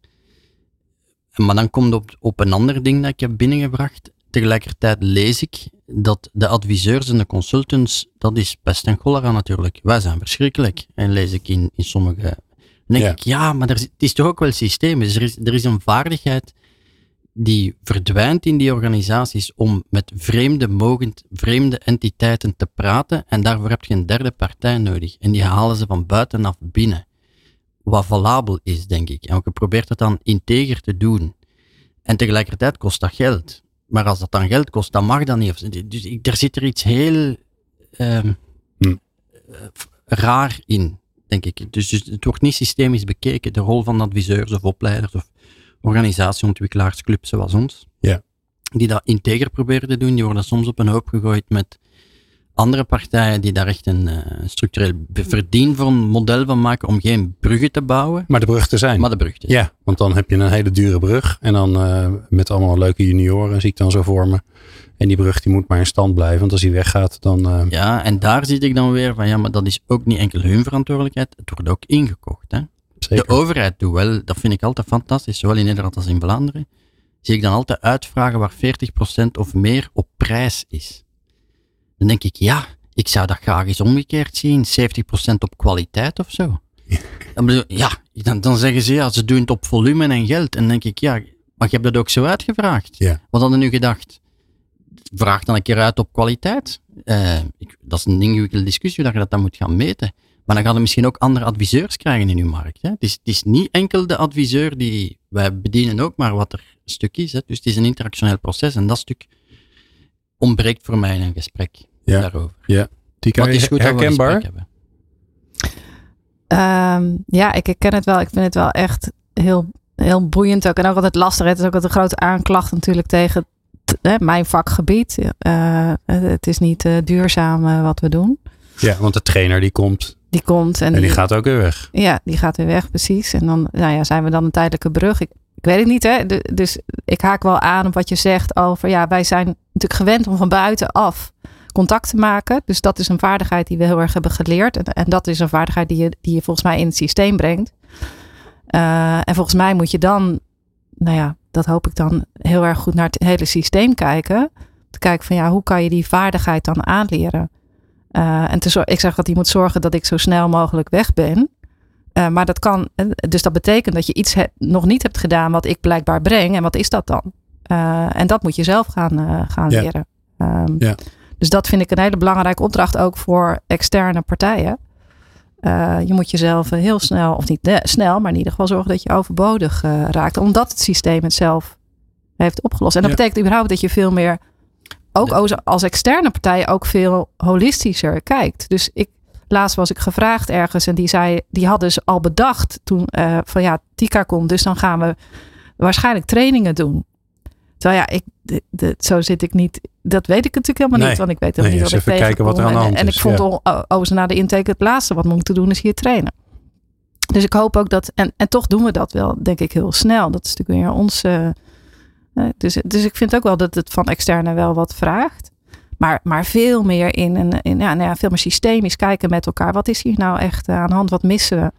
Maar dan komt op, op een ander ding dat ik heb binnengebracht. Tegelijkertijd lees ik dat de adviseurs en de consultants, dat is pest en cholera natuurlijk. Wij zijn verschrikkelijk. En lees ik in, in sommige... Dan denk Ja. ik, ja, maar er, het is toch ook wel systeem. Dus er is, er is een vaardigheid die verdwijnt in die organisaties om met vreemde, mogend, vreemde entiteiten te praten. En daarvoor heb je een derde partij nodig. En die halen ze van buitenaf binnen. Wat valabel is, denk ik. En je probeert het dan integer te doen. En tegelijkertijd kost dat geld. Maar als dat dan geld kost, dan mag dat niet. Dus ik, er zit er iets heel ehm, Hm. eh, raar in, denk ik. Dus, dus het wordt niet systemisch bekeken. De rol van adviseurs of opleiders of organisatieontwikkelaars, clubs zoals ons. Ja. Die dat integer proberen te doen, die worden soms op een hoop gegooid met andere partijen die daar echt een eh, structureel be- verdien voor een model van maken om geen bruggen te bouwen, Maar de brug te zijn. maar de brug te Ja, want dan heb je een hele dure brug. En dan eh, met allemaal leuke junioren zie ik dan zo voor me. En die brug die moet maar in stand blijven. Want als die weggaat, dan... eh, Ja, en daar zit ik dan weer van, ja, maar dat is ook niet enkel hun verantwoordelijkheid, het wordt ook ingekocht. Hè? Zeker. De overheid doet wel, dat vind ik altijd fantastisch, zowel in Nederland als in Vlaanderen, zie ik dan altijd uitvragen waar 40% of meer op prijs is. Dan denk ik, ja, ik zou dat graag eens omgekeerd zien, 70% op kwaliteit of zo. Ja, dan, dan zeggen ze, ja, ze doen het op volume en geld. En dan denk ik, ja, maar je hebt dat ook zo uitgevraagd. Ja. Wat hadden nu gedacht? vraag dan een keer uit op kwaliteit. Uh, ik, dat is een ingewikkelde discussie dat je dat dan moet gaan meten. Maar dan gaan we misschien ook andere adviseurs krijgen in uw markt. Hè? Het, is, het is niet enkel de adviseur die wij bedienen ook, maar wat er een stuk is. Hè? Dus het is een interactioneel proces en dat stuk ontbreekt voor mij in een gesprek ja. daarover. Ja, die kan je herkenbaar. Um, ja, ik herken het wel. Ik vind het wel echt heel, heel boeiend ook. En ook altijd lastig. Het is ook een grote aanklacht natuurlijk tegen hè, mijn vakgebied. Uh, het is niet uh, duurzaam uh, wat we doen. Ja, want de trainer die komt. Die komt. En, en die, die, gaat ook weer weg. Ja, die gaat weer weg, precies. En dan nou ja, zijn we dan een tijdelijke brug. Ik, ik weet het niet, hè. De, dus ik haak wel aan op wat je zegt over... Ja, wij zijn natuurlijk gewend om van buitenaf contact te maken. Dus dat is een vaardigheid die we heel erg hebben geleerd. En, en dat is een vaardigheid die je, die je volgens mij in het systeem brengt. Uh, en volgens mij moet je dan, nou ja, dat hoop ik dan heel erg goed naar het hele systeem kijken. Te kijken van ja, hoe kan je die vaardigheid dan aanleren? Uh, en te, ik zeg dat je moet zorgen dat ik zo snel mogelijk weg ben. Uh, maar dat kan, dus dat betekent dat je iets he, nog niet hebt gedaan wat ik blijkbaar breng. En wat is dat dan? Uh, en dat moet je zelf gaan, gaan ja. leren. Um, ja. Dus dat vind ik een hele belangrijke opdracht ook voor externe partijen. Je moet jezelf heel snel, of niet ne- snel, maar in ieder geval zorgen dat je overbodig raakt. Omdat het systeem het zelf heeft opgelost. En dat Ja. betekent überhaupt dat je veel meer, ook als, als externe partij, ook veel holistischer kijkt. Dus ik, laatst was ik gevraagd ergens en die zei, die hadden ze al bedacht toen uh, van ja, Tika komt, dus dan gaan we waarschijnlijk trainingen doen. Terwijl ja, ik, de, de, zo zit ik niet. Dat weet ik natuurlijk helemaal Nee. niet. Want ik weet helemaal Nee, niet eens wat ik even kijken wat er aan de tegenkom. hand en, is, En ik vond al, ze na de intake het laatste wat we moeten doen is hier trainen. Dus ik hoop ook dat, en, en toch doen we dat wel, denk ik, heel snel. Dat is natuurlijk weer ons. eh, dus, dus ik vind ook wel dat het van externe wel wat vraagt. Maar, maar veel meer in, een, in ja, nou ja, veel meer systemisch kijken met elkaar. Wat is hier nou echt eh, aan de hand? Wat missen we?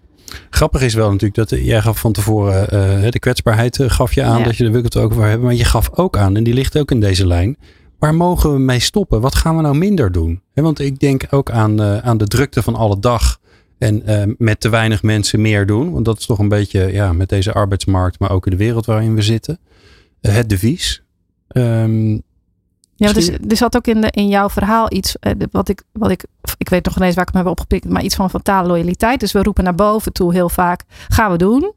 Grappig is wel natuurlijk dat eh, jij gaf van tevoren eh, de kwetsbaarheid gaf je aan Ja. dat je er wil het ook over hebben. Maar je gaf ook aan, en die ligt ook in deze lijn. Waar mogen we mee stoppen? Wat gaan we nou minder doen? Want ik denk ook aan, aan de drukte van alle dag. En met te weinig mensen meer doen. Want dat is toch een beetje ja, met deze arbeidsmarkt, maar ook in de wereld waarin we zitten. Eh, het devies. Ehm, Ja, dus, er zat ook in, de, in jouw verhaal iets, eh, wat ik, wat ik, ik weet nog ineens waar ik hem heb opgepikt, maar iets van fatale loyaliteit. Dus we roepen naar boven toe heel vaak, gaan we doen.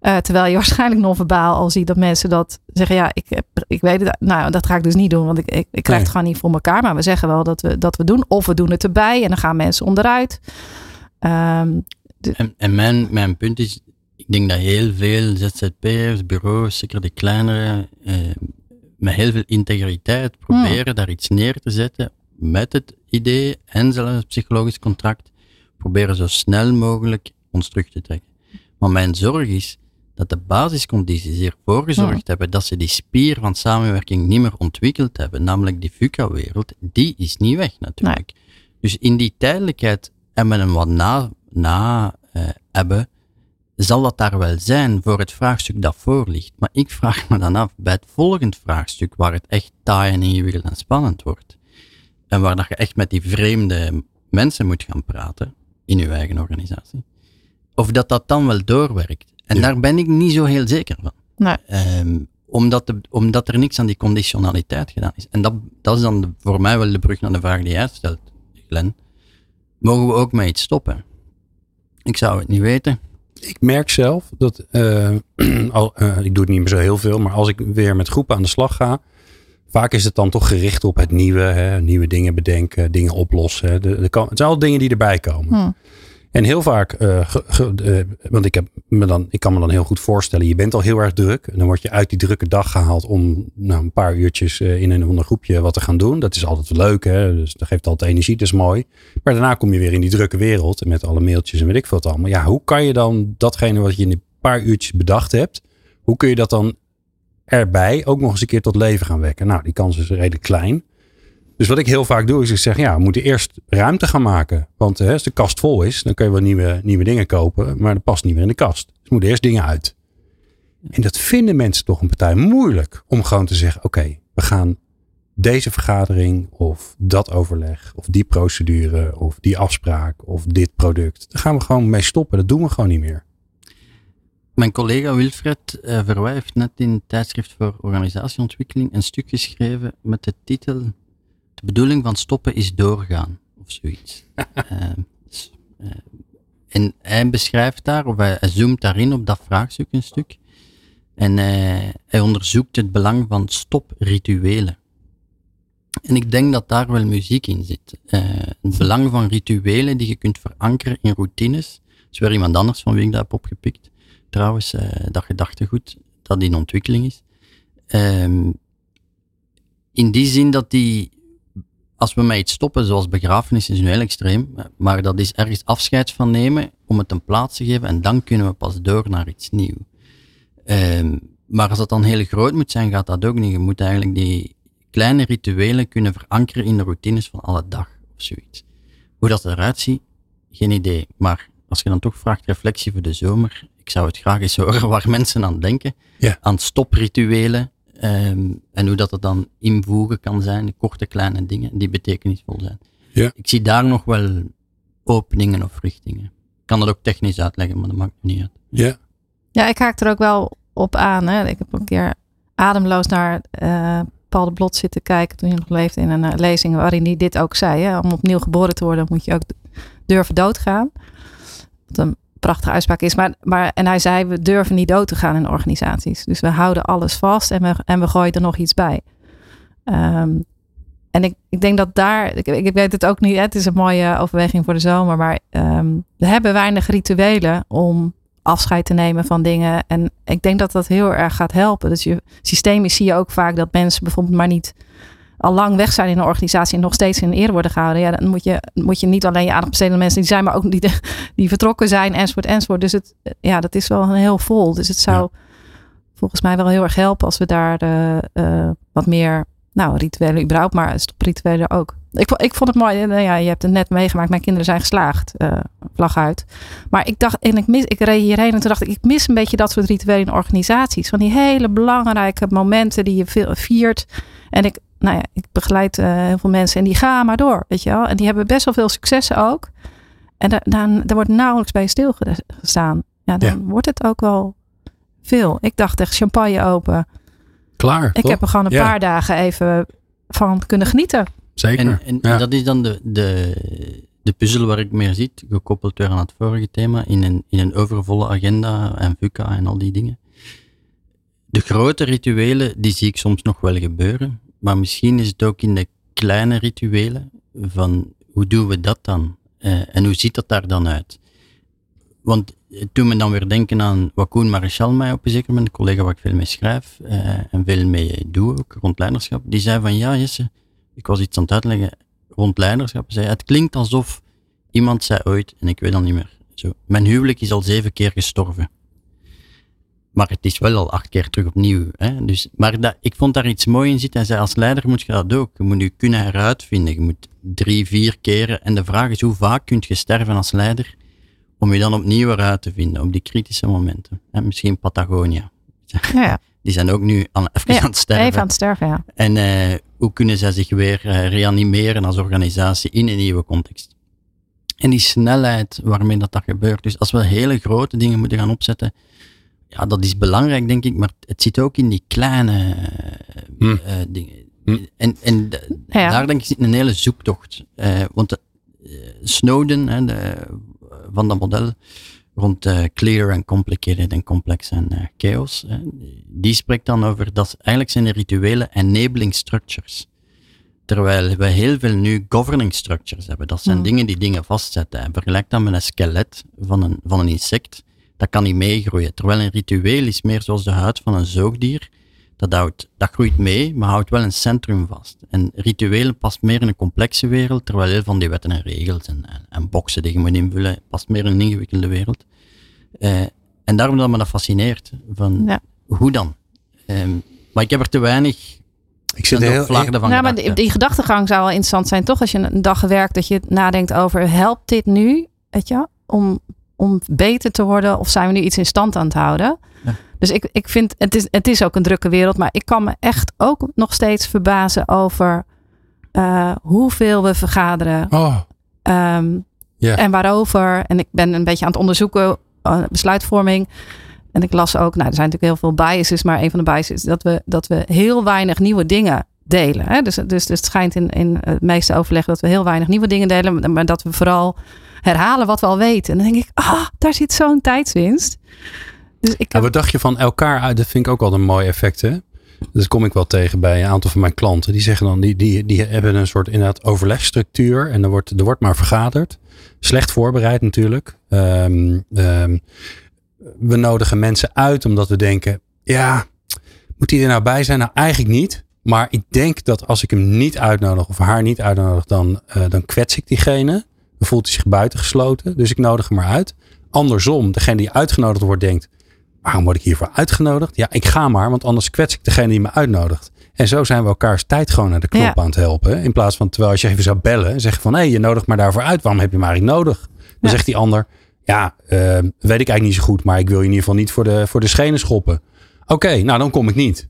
Eh, terwijl je waarschijnlijk non-verbaal al ziet dat mensen dat zeggen, ja, ik, heb, ik weet het, nou, dat ga ik dus niet doen, want ik, ik, ik krijg Nee. het gewoon niet voor elkaar. Maar we zeggen wel dat we, dat we doen, of we doen het erbij en dan gaan mensen onderuit. Ehm, En, en mijn, mijn punt is, ik denk dat heel veel ZZP'ers, bureaus, zeker de kleinere, eh, met heel veel integriteit proberen daar iets neer te zetten met het idee en zelfs het psychologisch contract, proberen zo snel mogelijk ons terug te trekken. Maar mijn zorg is dat de basiscondities ervoor gezorgd hebben dat ze die spier van samenwerking niet meer ontwikkeld hebben, namelijk die VUCA-wereld, die is niet weg natuurlijk. Dus in die tijdelijkheid en met een wat na, na eh, hebben, zal dat daar wel zijn voor het vraagstuk dat voor ligt. Maar ik vraag me dan af, bij het volgend vraagstuk, waar het echt taai en ingewikkeld en spannend wordt, en waar dat je echt met die vreemde mensen moet gaan praten, in je eigen organisatie, of dat dat dan wel doorwerkt. En Ja. daar ben ik niet zo heel zeker van. Nee. Ehm, omdat, de, omdat er niks aan die conditionaliteit gedaan is. En dat, dat is dan de- voor mij wel de brug naar de vraag die jij stelt, Glenn. Mogen we ook met iets stoppen? Ik zou het niet weten. Ik merk zelf dat, eh, eh, ik doe het niet meer zo heel veel, maar als ik weer met groepen aan de slag ga, vaak is het dan toch gericht op het nieuwe, hè, nieuwe dingen bedenken, dingen oplossen. De, de, het zijn al dingen die erbij komen. Hm. En heel vaak, eh, eh, want ik, heb me dan, ik kan me dan heel goed voorstellen, je bent al heel erg druk. En dan word je uit die drukke dag gehaald om nou, een paar uurtjes eh, in een ander groepje wat te gaan doen. Dat is altijd leuk, hè? dus dat geeft altijd energie, dat is mooi. Maar daarna kom je weer in die drukke wereld met alle mailtjes en weet ik veel wat allemaal. Ja, hoe kan je dan datgene wat je in een paar uurtjes bedacht hebt, hoe kun je dat dan erbij ook nog eens een keer tot leven gaan wekken? Nou, die kans is redelijk klein. Dus wat ik heel vaak doe, is ik zeg, ja, we moeten eerst ruimte gaan maken. Want hè, als de kast vol is, dan kun je wel nieuwe, nieuwe dingen kopen, maar dat past niet meer in de kast. Dus moeten eerst dingen uit. En dat vinden mensen toch een partij moeilijk om gewoon te zeggen, oké, we gaan deze vergadering of dat overleg of die procedure of die afspraak of dit product. Daar gaan we gewoon mee stoppen. Dat doen we gewoon niet meer. Mijn collega Wilfred uh, Verwij heeft net in het tijdschrift voor organisatieontwikkeling een stuk geschreven met de titel De bedoeling van stoppen is doorgaan, of zoiets. uh, uh, en hij beschrijft daar, of hij, zoomt daarin op dat vraagstuk een stuk. En hij onderzoekt het belang van stoprituelen. En ik denk dat daar wel muziek in zit. het belang van rituelen die je kunt verankeren in routines. Dat is weer iemand anders van wie ik dat heb opgepikt trouwens, dat gedachtegoed dat in ontwikkeling is. Um, in die zin dat die, als we met iets stoppen, zoals begrafenis is nu heel extreem, maar dat is ergens afscheid van nemen om het een plaats te geven en dan kunnen we pas door naar iets nieuws. Um, maar als dat dan heel groot moet zijn, gaat dat ook niet. Je moet eigenlijk die kleine rituelen kunnen verankeren in de routines van alle dag of zoiets. Hoe dat eruit ziet, geen idee. Maar als je dan toch vraagt reflectie voor de zomer, ik zou het graag eens horen waar mensen aan denken. Ja. Aan stoprituelen. Um, en hoe dat het dan invoegen kan zijn. Korte kleine dingen die betekenisvol zijn. Ja. Ik zie daar nog wel openingen of richtingen. Ik kan dat ook technisch uitleggen, maar dat maakt niet uit. Ja. Ja, ik haak er ook wel op aan. Hè. Ik heb een keer ademloos naar uh, Paul de Blot zitten kijken toen hij nog leefde in een uh, lezing waarin hij dit ook zei. Hè. Om opnieuw geboren te worden moet je ook durven doodgaan. Wat een prachtige uitspraak is. Maar, maar, en hij zei, we durven niet dood te gaan in organisaties. Dus we houden alles vast en we, en we gooien er nog iets bij. Ehm, en ik, ik denk dat daar, ik, ik weet het ook niet, het is een mooie overweging voor de zomer, maar um, we hebben weinig rituelen om afscheid te nemen van dingen. En ik denk dat dat heel erg gaat helpen. Dus je systemisch zie je ook vaak dat mensen bijvoorbeeld maar niet al lang weg zijn in een organisatie en nog steeds in eer worden gehouden. Ja, dan moet je, moet je niet alleen je aandacht besteden aan mensen die zijn, maar ook die, die vertrokken zijn, enzovoort, enzovoort. Dus het, ja, dat is wel heel vol. Dus het zou volgens mij wel heel erg helpen als we daar uh, uh, wat meer, nou, rituelen überhaupt, maar rituelen ook. Ik, ik vond het mooi, nou ja, je hebt het net meegemaakt, mijn kinderen zijn geslaagd, uh, vlag uit. Maar ik dacht, en ik, mis, ik reed hierheen en toen dacht ik, ik mis een beetje dat soort rituelen in organisaties. Van die hele belangrijke momenten die je viert. En ik, nou ja, ik begeleid uh, heel veel mensen en die gaan maar door, weet je wel. En die hebben best wel veel successen ook. En daar, daar, daar wordt nauwelijks bij stilgestaan. Ja, dan ja. wordt het ook wel veel. Ik dacht echt champagne open. Klaar. Ik toch? heb er gewoon een Ja. paar dagen even van kunnen genieten. Zeker. En, en Ja. dat is dan de, de, de puzzel waar ik meer zit, gekoppeld weer aan het vorige thema, in een, in een overvolle agenda en VUCA en al die dingen. De grote rituelen, die zie ik soms nog wel gebeuren, maar misschien is het ook in de kleine rituelen van hoe doen we dat dan? Eh, en hoe ziet dat daar dan uit? Want doet me dan weer denken aan wat Koen mij op een zeker moment, een collega waar ik veel mee schrijf eh, en veel mee doe, ook rond leiderschap, die zei van ja Jesse, ik was iets aan het uitleggen rond leiderschap, zei het klinkt alsof iemand zei ooit, en ik weet al niet meer, zo, mijn huwelijk is al zeven keer gestorven. Maar het is wel al acht keer terug opnieuw. Hè? Dus, maar dat, ik vond daar iets moois in zitten. Hij zei, als leider moet je dat ook. Je moet je kunnen heruitvinden. Je moet drie, vier keren. En de vraag is, hoe vaak kun je sterven als leider om je dan opnieuw eruit te vinden op die kritische momenten? Hè? Misschien Patagonia. Ja. Die zijn ook nu aan, even Ja, aan het sterven. Even aan het sterven, ja. En eh, hoe kunnen zij zich weer eh, reanimeren als organisatie in een nieuwe context? En die snelheid waarmee dat, dat gebeurt. Dus als we hele grote dingen moeten gaan opzetten, ja, dat is belangrijk, denk ik, maar het zit ook in die kleine eh, Hm. eh, dingen. Hm. En, en Ja. daar denk ik zit een hele zoektocht. Eh, want eh, Snowden, hè, de, van dat model rond eh, clear en complicated en complex en eh, chaos, hè, die spreekt dan over dat eigenlijk zijn de rituelen enabling structures. Terwijl we heel veel nu governing structures hebben. Dat zijn Hmm. dingen die dingen vastzetten. En vergelijk dat met een skelet van een, van een insect. Dat kan niet meegroeien. Terwijl een ritueel is meer zoals de huid van een zoogdier. Dat, houdt, dat groeit mee, maar houdt wel een centrum vast. En rituelen past meer in een complexe wereld, terwijl heel van die wetten en regels en, en, en boxen die je moet invullen, past meer in een ingewikkelde wereld. Eh, en daarom dat me dat fascineert. Van Ja. Hoe dan? Ehm, maar ik heb er te weinig Ik zit heel, vlaggen van Nou, maar gedacht, die, die gedachtegang zou wel interessant zijn, toch? Als je een dag werkt, dat je nadenkt over, helpt dit nu, weet je, om, om beter te worden? Of zijn we nu iets in stand aan het houden? Ja. Dus ik, ik vind, het is, het is ook een drukke wereld, maar ik kan me echt ook nog steeds verbazen over eh, hoeveel we vergaderen. Oh, Ehm. En waarover. En ik ben een beetje aan het onderzoeken, eh, besluitvorming. En ik las ook, nou, er zijn natuurlijk heel veel biases, maar een van de biases is dat we, dat we heel weinig nieuwe dingen delen. Hè? Dus, dus, dus het schijnt in, in het meeste overleg dat we heel weinig nieuwe dingen delen, maar dat we vooral herhalen wat we al weten. En dan denk ik, ah, daar zit zo'n tijdswinst. Dus ik heb... Wat dacht je van elkaar uit? Dat vind ik ook wel een mooi effect, hè? Dat kom ik wel tegen bij een aantal van mijn klanten. Die zeggen dan, die, die, die hebben een soort inderdaad overlegstructuur. En er wordt, er wordt maar vergaderd. Slecht voorbereid natuurlijk. Um, um, we nodigen mensen uit omdat we denken, ja, moet die er nou bij zijn? Nou, eigenlijk niet. Maar ik denk dat als ik hem niet uitnodig of haar niet uitnodig, dan, uh, dan kwets ik diegene. Dan voelt hij zich buitengesloten. Dus ik nodig hem maar uit. Andersom, degene die uitgenodigd wordt, denkt: waarom word ik hiervoor uitgenodigd? Ja, ik ga maar, want anders kwets ik degene die me uitnodigt. En zo zijn we elkaars tijd gewoon naar de knop aan het helpen. In plaats van terwijl als je even zou bellen en zeggen van hé, hey, je nodigt maar daarvoor uit. Waarom heb je maar eigenlijk nodig? Dan zegt die ander, ja, uh, weet ik eigenlijk niet zo goed, maar ik wil je in ieder geval niet voor de, voor de schenen schoppen. Oké, nou dan kom ik niet.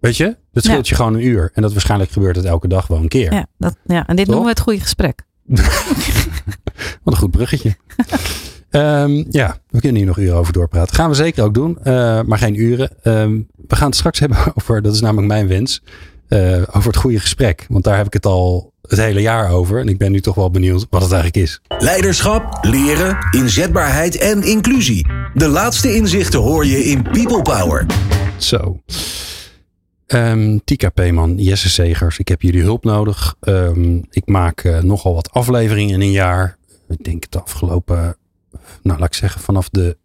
Weet je? Dat scheelt je gewoon een uur. En dat waarschijnlijk gebeurt het elke dag wel een keer. Ja, dat, ja. en dit noemen we het goede gesprek. Wat een goed bruggetje. um, ja, we kunnen hier nog uren over doorpraten. Gaan we zeker ook doen, uh, maar geen uren. Um, we gaan het straks hebben over, dat is namelijk mijn wens, uh, over het goede gesprek. Want daar heb ik het al het hele jaar over. En ik ben nu toch wel benieuwd wat het eigenlijk is. Leiderschap, leren, inzetbaarheid en inclusie. De laatste inzichten hoor je in People Power. Zo. Um, Tika Peeman, Jesse Segers, ik heb jullie hulp nodig. Um, ik maak uh, nogal wat afleveringen in een jaar. Ik denk de afgelopen, nou laat ik zeggen, vanaf de,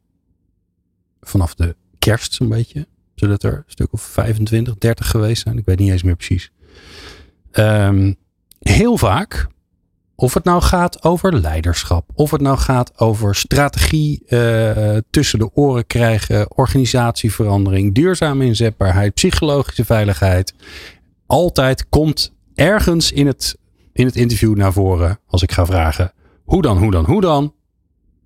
vanaf de kerst zo'n beetje. Zullen het er een stuk of 25, 30 geweest zijn? Ik weet niet eens meer precies. Um, heel vaak, of het nou gaat over leiderschap, of het nou gaat over strategie uh, tussen de oren krijgen, organisatieverandering, duurzame inzetbaarheid, psychologische veiligheid. Altijd komt ergens in het, in het interview naar voren, als ik ga vragen, hoe dan, hoe dan, hoe dan,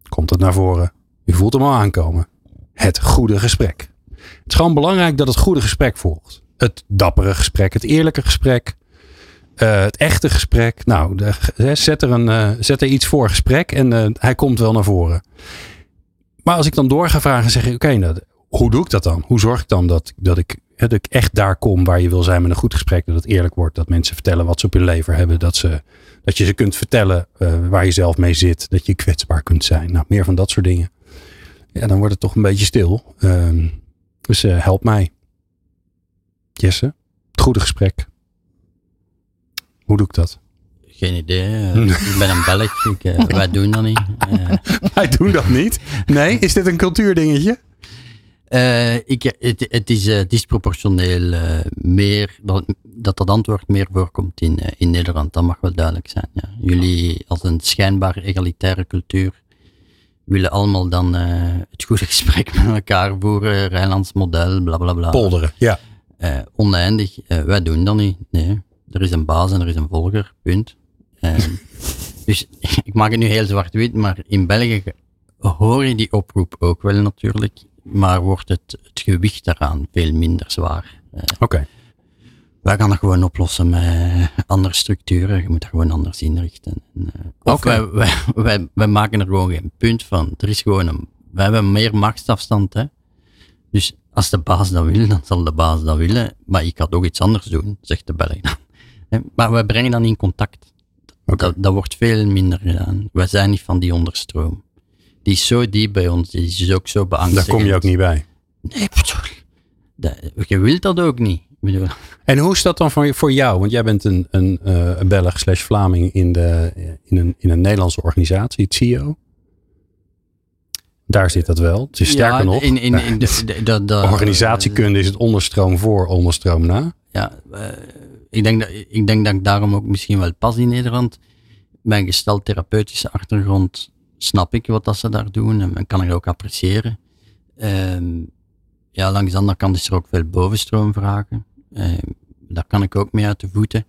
komt het naar voren. U voelt hem al aankomen. Het goede gesprek. Het is gewoon belangrijk dat het goede gesprek volgt. Het dappere gesprek, het eerlijke gesprek, uh, het echte gesprek. Nou, zet, er een, uh, zet er iets voor gesprek en uh, hij komt wel naar voren. Maar als ik dan door ga vragen, zeg ik: Oké, nou, hoe doe ik dat dan? Hoe zorg ik dan dat, dat, ik, dat ik echt daar kom waar je wil zijn met een goed gesprek? Dat het eerlijk wordt, dat mensen vertellen wat ze op hun lever hebben. Dat, ze, dat je ze kunt vertellen waar je zelf mee zit. Dat je kwetsbaar kunt zijn. Nou, meer van dat soort dingen. Ja, dan wordt het toch een beetje stil. Ehm, dus help mij. Jesse, het goede gesprek. Hoe doe ik dat? Geen idee. Uh, ik ben een Belg. Ik, uh, wij doen dat niet. Wij doen dat niet? Nee? Is dit een cultuurdingetje? ik, het, het is disproportioneel meer dat, dat dat antwoord meer voorkomt in, in Nederland. Dat mag wel duidelijk zijn. Ja. Jullie als een schijnbaar egalitaire cultuur willen allemaal dan het goede gesprek met elkaar voeren. Rijnlands model, bla bla bla. Polderen, ja. oneindig. wij doen dat niet. Nee er is een baas en er is een volger, punt. Um, dus ik maak het nu heel zwart-wit, maar in België hoor je die oproep ook wel natuurlijk, maar wordt het, het gewicht daaraan veel minder zwaar. Oké. Okay. Wij gaan dat gewoon oplossen met andere structuren. Je moet dat gewoon anders inrichten. Uh, of okay. wij, wij, wij, maken er gewoon geen punt van. Er is gewoon een, we hebben meer machtsafstand. Hè? Dus als de baas dat wil, dan zal de baas dat willen. Maar ik ga ook iets anders doen, zegt de Belg dan. Maar we brengen dan in contact. Okay. Dat, dat, wordt veel minder gedaan. We zijn niet van die onderstroom. Die is zo diep bij ons, die is ook zo beangstigend. Daar kom je ook niet bij. Nee, dat, je wilt dat ook niet. En hoe is dat dan voor, voor jou? Want jij bent een, een, uh, een Belg slash Vlaming in, de, in, een, in een Nederlandse organisatie, het CIO. Daar zit dat wel. Het is sterker ja, nog. In, in, in de, de, de, de, organisatiekunde is het onderstroom voor, onderstroom na. Ja, uh, ik, denk dat, ik denk dat ik daarom ook misschien wel pas in Nederland. Mijn gesteld therapeutische achtergrond snap ik wat dat ze daar doen en kan ik ook appreciëren. Um, ja, langs de andere kant is er ook veel bovenstroom vragen. Um, daar kan ik ook mee uit de voeten.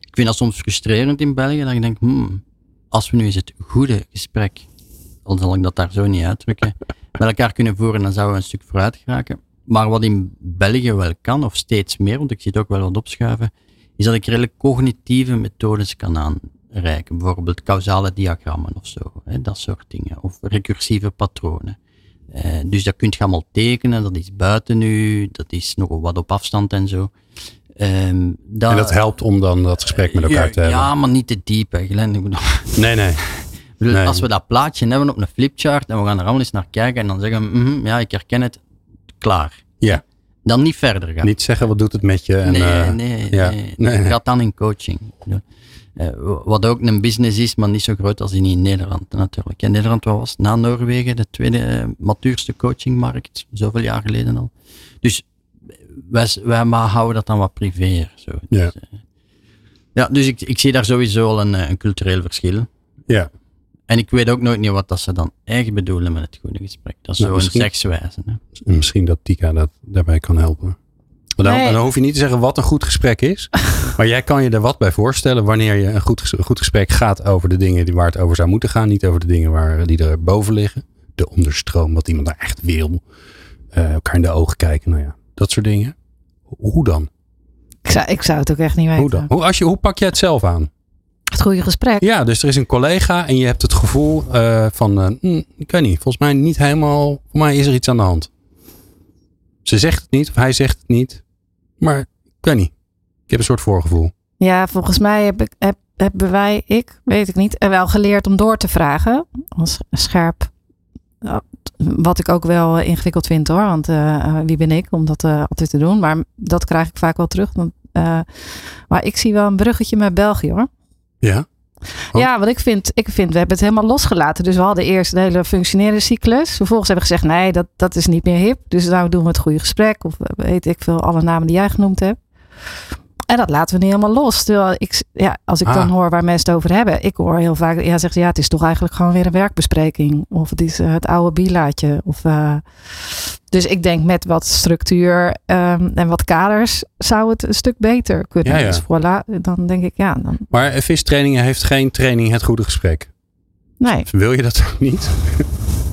Ik vind dat soms frustrerend in België, dat ik denk, hmm, als we nu eens het goede gesprek, al zal ik dat daar zo niet uitdrukken, met elkaar kunnen voeren, dan zouden we een stuk vooruit geraken. Maar wat in België wel kan, of steeds meer, want ik zie het ook wel wat opschuiven, is dat ik redelijk cognitieve methodes kan aanreiken. Bijvoorbeeld causale diagrammen of zo, hè, dat soort dingen. Of recursieve patronen. Eh, dus dat kun je allemaal tekenen, dat is buiten nu, dat is nog wat op afstand en zo. Ehm, en dat helpt om dan dat gesprek met elkaar ja, te hebben? Ja, maar niet te diep, hè, Glenn. Ik bedoel, Nee, nee. bedoel, Nee. Als we dat plaatje hebben op een flipchart en we gaan er allemaal eens naar kijken en dan zeggen mhm, ja, ik herken het, klaar. Ja. Dan niet verder gaan. Niet zeggen wat doet het met je. En, nee, eh, nee, ja. nee, Nee, nee. Gaat dan in coaching. Eh, wat ook een business is, maar niet zo groot als in Nederland natuurlijk. In Nederland wat was na Noorwegen de tweede eh, matuurste coachingmarkt, zoveel jaar geleden al. Dus wij, wij maar houden dat dan wat privé. Zo. Ja. Dus, eh, ja, dus ik, ik zie daar sowieso al een, eh, een cultureel verschil. Ja. En ik weet ook nooit niet wat dat ze dan echt bedoelen met het goede gesprek. Dat is Nou, zo een misschien- sekswijze. Hè? En misschien dat Tika dat daarbij kan helpen. Dan, Nee. dan hoef je niet te zeggen wat een goed gesprek is. maar jij kan je er wat bij voorstellen wanneer je een goed, goed gesprek gaat over de dingen die, waar het over zou moeten gaan. Niet over de dingen waar, die er boven liggen. De onderstroom, wat iemand daar echt wil. Eh, elkaar in de ogen kijken. Nou ja, dat soort dingen. Ho- Hoe dan? Ik zou, ik zou het ook echt niet weten. Hoe dan? Hoe, als je, hoe pak jij het zelf aan? Het goede gesprek. Ja, dus er is een collega en je hebt het gevoel eh, van, hm, ik weet niet, volgens mij niet helemaal, voor mij is er iets aan de hand. Ze zegt het niet of hij zegt het niet, maar ik weet niet. Ik heb een soort voorgevoel. Ja, volgens mij heb ik, heb, hebben wij, ik, weet ik niet, er wel geleerd om door te vragen. Als scherp. Ja, Wat ik ook wel eh, ingewikkeld vind hoor. Want eh, eh, wie ben ik om dat eh, altijd te doen. Maar dat krijg ik vaak wel terug. Want, eh, maar ik zie wel een bruggetje met België hoor. Ja? Ja, want ik vind, ik vind, we hebben het helemaal losgelaten. Dus we hadden eerst de hele functioneren cyclus. Vervolgens hebben we gezegd, nee, dat, dat is niet meer hip. Dus nou doen we het goede gesprek. Of eh, weet ik veel, alle namen die jij genoemd hebt. En dat laten we niet helemaal los. Terwijl ik, ja, als ik Ah. dan hoor waar mensen het over hebben. Ik hoor heel vaak, ja, zegt ze, ja, het is toch eigenlijk gewoon weer een werkbespreking. Of het is eh, het oude bilaatje. Of, eh, dus ik denk met wat structuur ehm, en wat kaders zou het een stuk beter kunnen. Ja, ja. Dus voilà, dan denk ik, ja, dan, Maar vistrainingen heeft geen training het goede gesprek. nee. Wil je dat ook niet?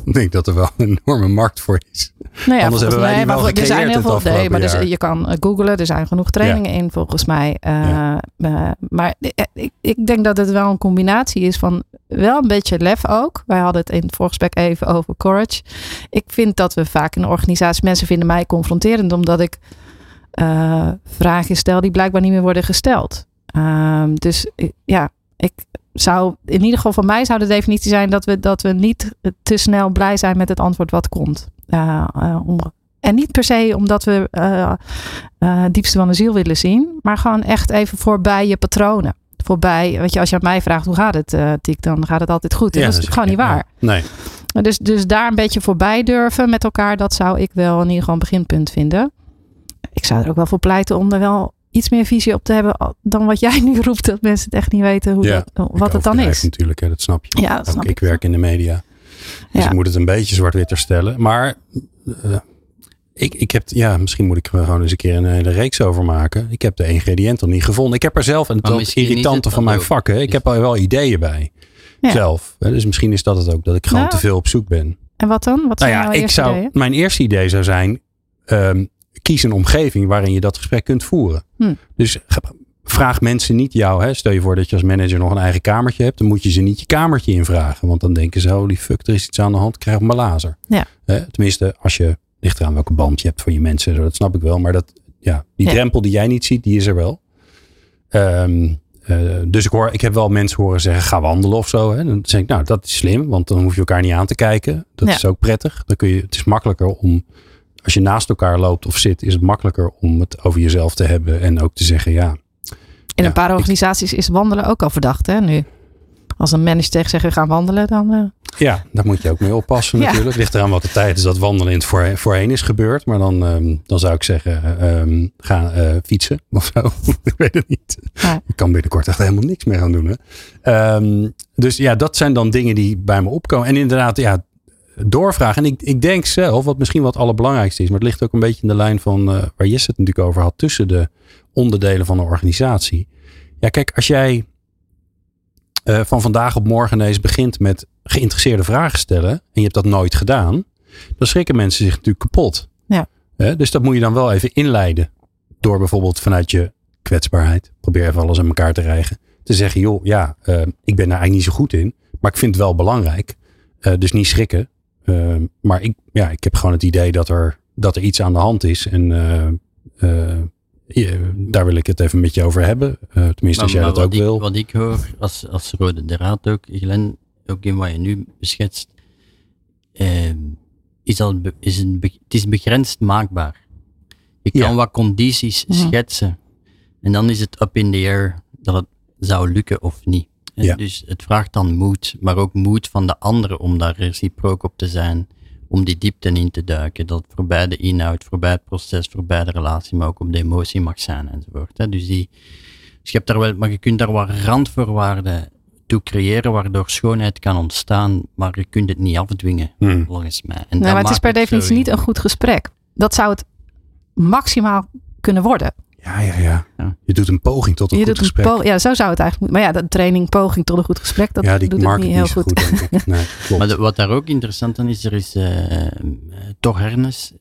ik denk dat er wel een enorme markt voor is. Nou ja, Anders hebben wij die wel er zijn heel veel. Nee, maar dus, je kan eh, googlen. Er zijn genoeg trainingen in volgens mij. Eh, Ja. eh, maar ik, ik denk dat het wel een combinatie is van wel een beetje lef ook. Wij hadden het in het voorgesprek even over courage. Ik vind dat we vaak in de organisatie mensen vinden mij confronterend omdat ik vragen stel die blijkbaar niet meer worden gesteld. Ehm, dus ja, ik zou in ieder geval van mij zou de definitie zijn dat we, dat we niet te snel blij zijn met het antwoord wat komt. Eh, eh, om, en niet per se omdat we eh, het diepste van de ziel willen zien, maar gewoon echt even voorbij je patronen. Voorbij, weet je, als je aan mij vraagt hoe gaat het, eh Tiek, dan gaat het altijd goed. Dat is dus- gewoon niet ja, waar. Nee. Dus, dus daar een beetje voorbij durven met elkaar, dat zou ik wel in ieder geval een beginpunt vinden. Ik zou er ook wel voor pleiten om er wel iets meer visie op te hebben dan wat jij nu roept, dat mensen het echt niet weten hoe Ja, dat, wat het dan is. Natuurlijk, hè, dat snap je. Ja, dat snap ik ik. werk in de media. Dus Ja. ik moet het een beetje zwart-wit stellen. Maar eh, ik, ik heb, ja, misschien moet ik er gewoon eens een keer een hele reeks over maken. Ik heb de ingrediënten niet gevonden. Ik heb er zelf, en dat irritante van mijn vakken. Ik heb er wel ideeën bij. Ja. Zelf. Hè, Dus misschien is dat het ook, dat ik gewoon Nou. te veel op zoek ben. En wat dan? Wat Nou zijn ja, jouw ik eerste zou, ideeën? mijn eerste idee zou zijn, ehm, kies een omgeving waarin je dat gesprek kunt voeren. Hm. Dus vraag mensen niet jou. Hè. Stel je voor dat je als manager nog een eigen kamertje hebt. Dan moet je ze niet je kamertje invragen. Want dan denken ze, holy fuck, er is iets aan de hand. Krijg een malazer. Ja. Tenminste, als je, ligt eraan welke band je hebt van je mensen. Dat snap ik wel. Maar dat, ja, die Ja. drempel die jij niet ziet, die is er wel. Ehm, eh, dus ik, hoor, ik heb wel mensen horen zeggen, ga wandelen of zo. Hè. Dan zeg ik, nou, dat is slim. Want dan hoef je elkaar niet aan te kijken. Dat Ja. is ook prettig. Dan kun je, het is makkelijker om, als je naast elkaar loopt of zit, is het makkelijker om het over jezelf te hebben. En ook te zeggen, ja, In ja, een paar ik- organisaties is wandelen ook al verdacht, hè, nu. Als een manager tegen zegt, we gaan wandelen, dan... eh, Ja, daar moet je ook mee oppassen Ja. natuurlijk. Ligt eraan wat de tijd is dat wandelen in het voor, voorheen is gebeurd. Maar dan, ehm, dan zou ik zeggen, ehm, ga eh, fietsen of zo. ik weet het niet. Ja. Ik kan binnenkort echt helemaal niks meer gaan doen. Hè? Ehm, dus ja, dat zijn dan dingen die bij me opkomen. En inderdaad, ja, doorvragen. En ik, ik denk zelf, wat misschien wat het allerbelangrijkste is. Maar het ligt ook een beetje in de lijn van eh, waar Jesse het natuurlijk over had. Tussen de onderdelen van een organisatie. Ja, kijk, als jij eh, van vandaag op morgen ineens begint met geïnteresseerde vragen stellen. En je hebt dat nooit gedaan. Dan schrikken mensen zich natuurlijk kapot. Ja. Dus dat moet je dan wel even inleiden. Door bijvoorbeeld vanuit je kwetsbaarheid. Probeer even alles aan elkaar te rijgen. Te zeggen, joh, ja, eh, ik ben daar eigenlijk niet zo goed in. Maar ik vind het wel belangrijk. Dus niet schrikken. Ehm, maar ik, ja, ik heb gewoon het idee dat er, dat er iets aan de hand is. En eh, eh, ja, daar wil ik het even met je over hebben. Eh, tenminste, als jij dat ook ik, wil. Wat ik hoor als, als rode draad ook, Glenn, ook in wat je nu beschetst, eh, is dat be- is een het is begrensd maakbaar. Je kan Ja. wat condities Mhm. schetsen en dan is het up in the air dat het zou lukken of niet. Ja. Dus het vraagt dan moed, maar ook moed van de anderen om daar reciprook op te zijn, om die diepte in te duiken. Dat voorbij de inhoud, voorbij het proces, voorbij de relatie, maar ook op de emotie mag zijn enzovoort. Hè. Dus, die, dus je hebt daar wel, maar je kunt daar wat randvoorwaarden toe creëren, waardoor schoonheid kan ontstaan, maar je kunt het niet afdwingen, Hmm. volgens mij. En dat maar het is per definitie niet een goed gesprek. Dat zou het maximaal kunnen worden. Ja, ja, ja, Ja. Je doet een poging tot een Je goed doet gesprek. ja, zo zou het eigenlijk moeten. Maar ja, de training poging tot een goed gesprek, dat ja, die doet het niet heel zo goed. denk ik. Nee, klopt. Maar de- wat daar ook interessant aan is, er is eh eh, Thor Hernes,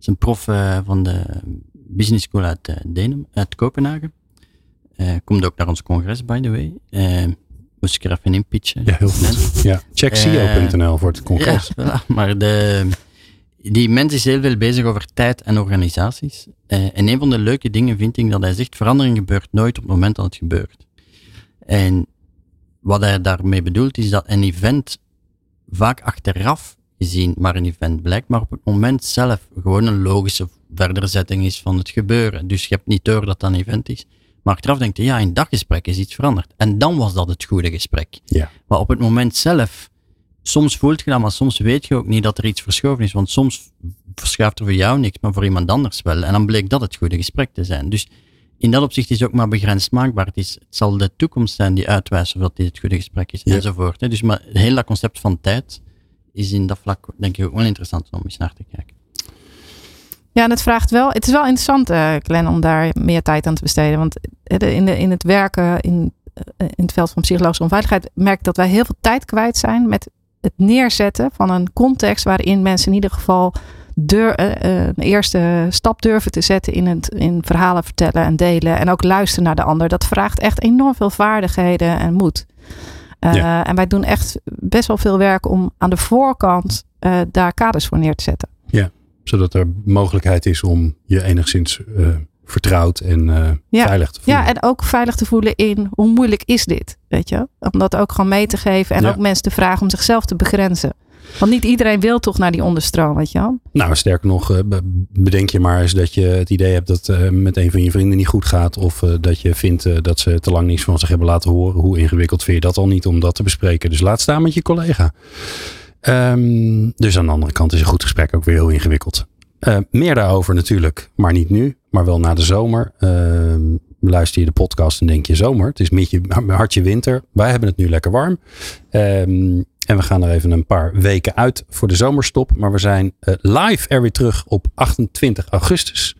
is een prof eh, van de Business School uit, Denem, uit Kopenhagen. Eh, komt ook naar ons congres, by the way. Moest ik er even in pitchen. ja, heel goed. Ja, check CEO.nl voor het congres. Ja, voilà. maar de, die mens is heel veel bezig over tijd en organisaties. Eh, en een van de leuke dingen vind ik dat hij zegt, verandering gebeurt nooit op het moment dat het gebeurt. En wat hij daarmee bedoelt is dat een event vaak achteraf gezien maar een event blijkt, maar op het moment zelf gewoon een logische verderzetting is van het gebeuren. Dus je hebt niet door dat dat een event is. Maar achteraf denk je, ja, in dat gesprek is iets veranderd. En dan was dat het goede gesprek. Ja. Maar op het moment zelf, soms voelt je dat, maar soms weet je ook niet dat er iets verschoven is. Want soms verschuift er voor jou niks, maar voor iemand anders wel. En dan bleek dat het goede gesprek te zijn. Dus in dat opzicht is het ook maar begrensd maakbaar. Het, is, het zal de toekomst zijn die uitwijst of dat dit het goede gesprek is, Ja. enzovoort. hè. Dus maar het hele concept van tijd is in dat vlak denk ik ook wel interessant om eens naar te kijken. Ja, en het vraagt wel. Het is wel interessant, eh Glenn, om daar meer tijd aan te besteden. Want eh, in, de, in het werken in, eh, in het veld van psychologische onveiligheid merk ik dat wij heel veel tijd kwijt zijn met het neerzetten van een context waarin mensen in ieder geval dur- eh, eh, een eerste stap durven te zetten in, het, in verhalen vertellen en delen. En ook luisteren naar de ander. Dat vraagt echt enorm veel vaardigheden en moed. Eh, Ja. En wij doen echt best wel veel werk om aan de voorkant daar kaders voor neer te zetten. Zodat er mogelijkheid is om je enigszins vertrouwd en eh, Ja. veilig te voelen. Ja, en ook veilig te voelen in hoe moeilijk is dit, weet je? Om dat ook gewoon mee te geven en Ja. ook mensen te vragen om zichzelf te begrenzen. Want niet iedereen wil toch naar die onderstroom, weet je wel? Nou, sterker nog, eh, be- bedenk je maar eens dat je het idee hebt dat het met een van je vrienden niet goed gaat. Of eh, dat je vindt eh, dat ze te lang niets van zich hebben laten horen. Hoe ingewikkeld vind je dat al niet om dat te bespreken? Dus laat staan met je collega. Ehm, dus aan de andere kant is een goed gesprek ook weer heel ingewikkeld. Eh, meer daarover natuurlijk, maar niet nu, maar wel na de zomer. Ehm, luister je de podcast en denk je zomer. Het is midje, hartje winter. Wij hebben het nu lekker warm. Ehm, en we gaan er even een paar weken uit voor de zomerstop. Maar we zijn eh, live er weer terug op 28 augustus.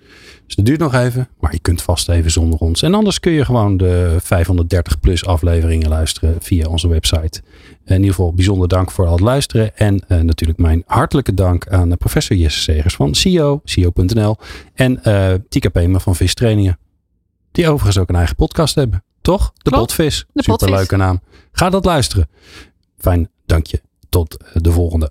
Dus dat duurt nog even. Maar je kunt vast even zonder ons. En anders kun je gewoon de 530 plus afleveringen luisteren via onze website. In ieder geval bijzonder dank voor al het luisteren. En eh, natuurlijk mijn hartelijke dank aan eh, professor Jesse Segers van CEO, CEO.nl. En eh Tika Pema van Vis Trainingen. Die overigens ook een eigen podcast hebben. Toch? De Klopt. Potvis. De Potvis. Superleuke naam. Ga dat luisteren. Fijn, dank je. Tot de volgende.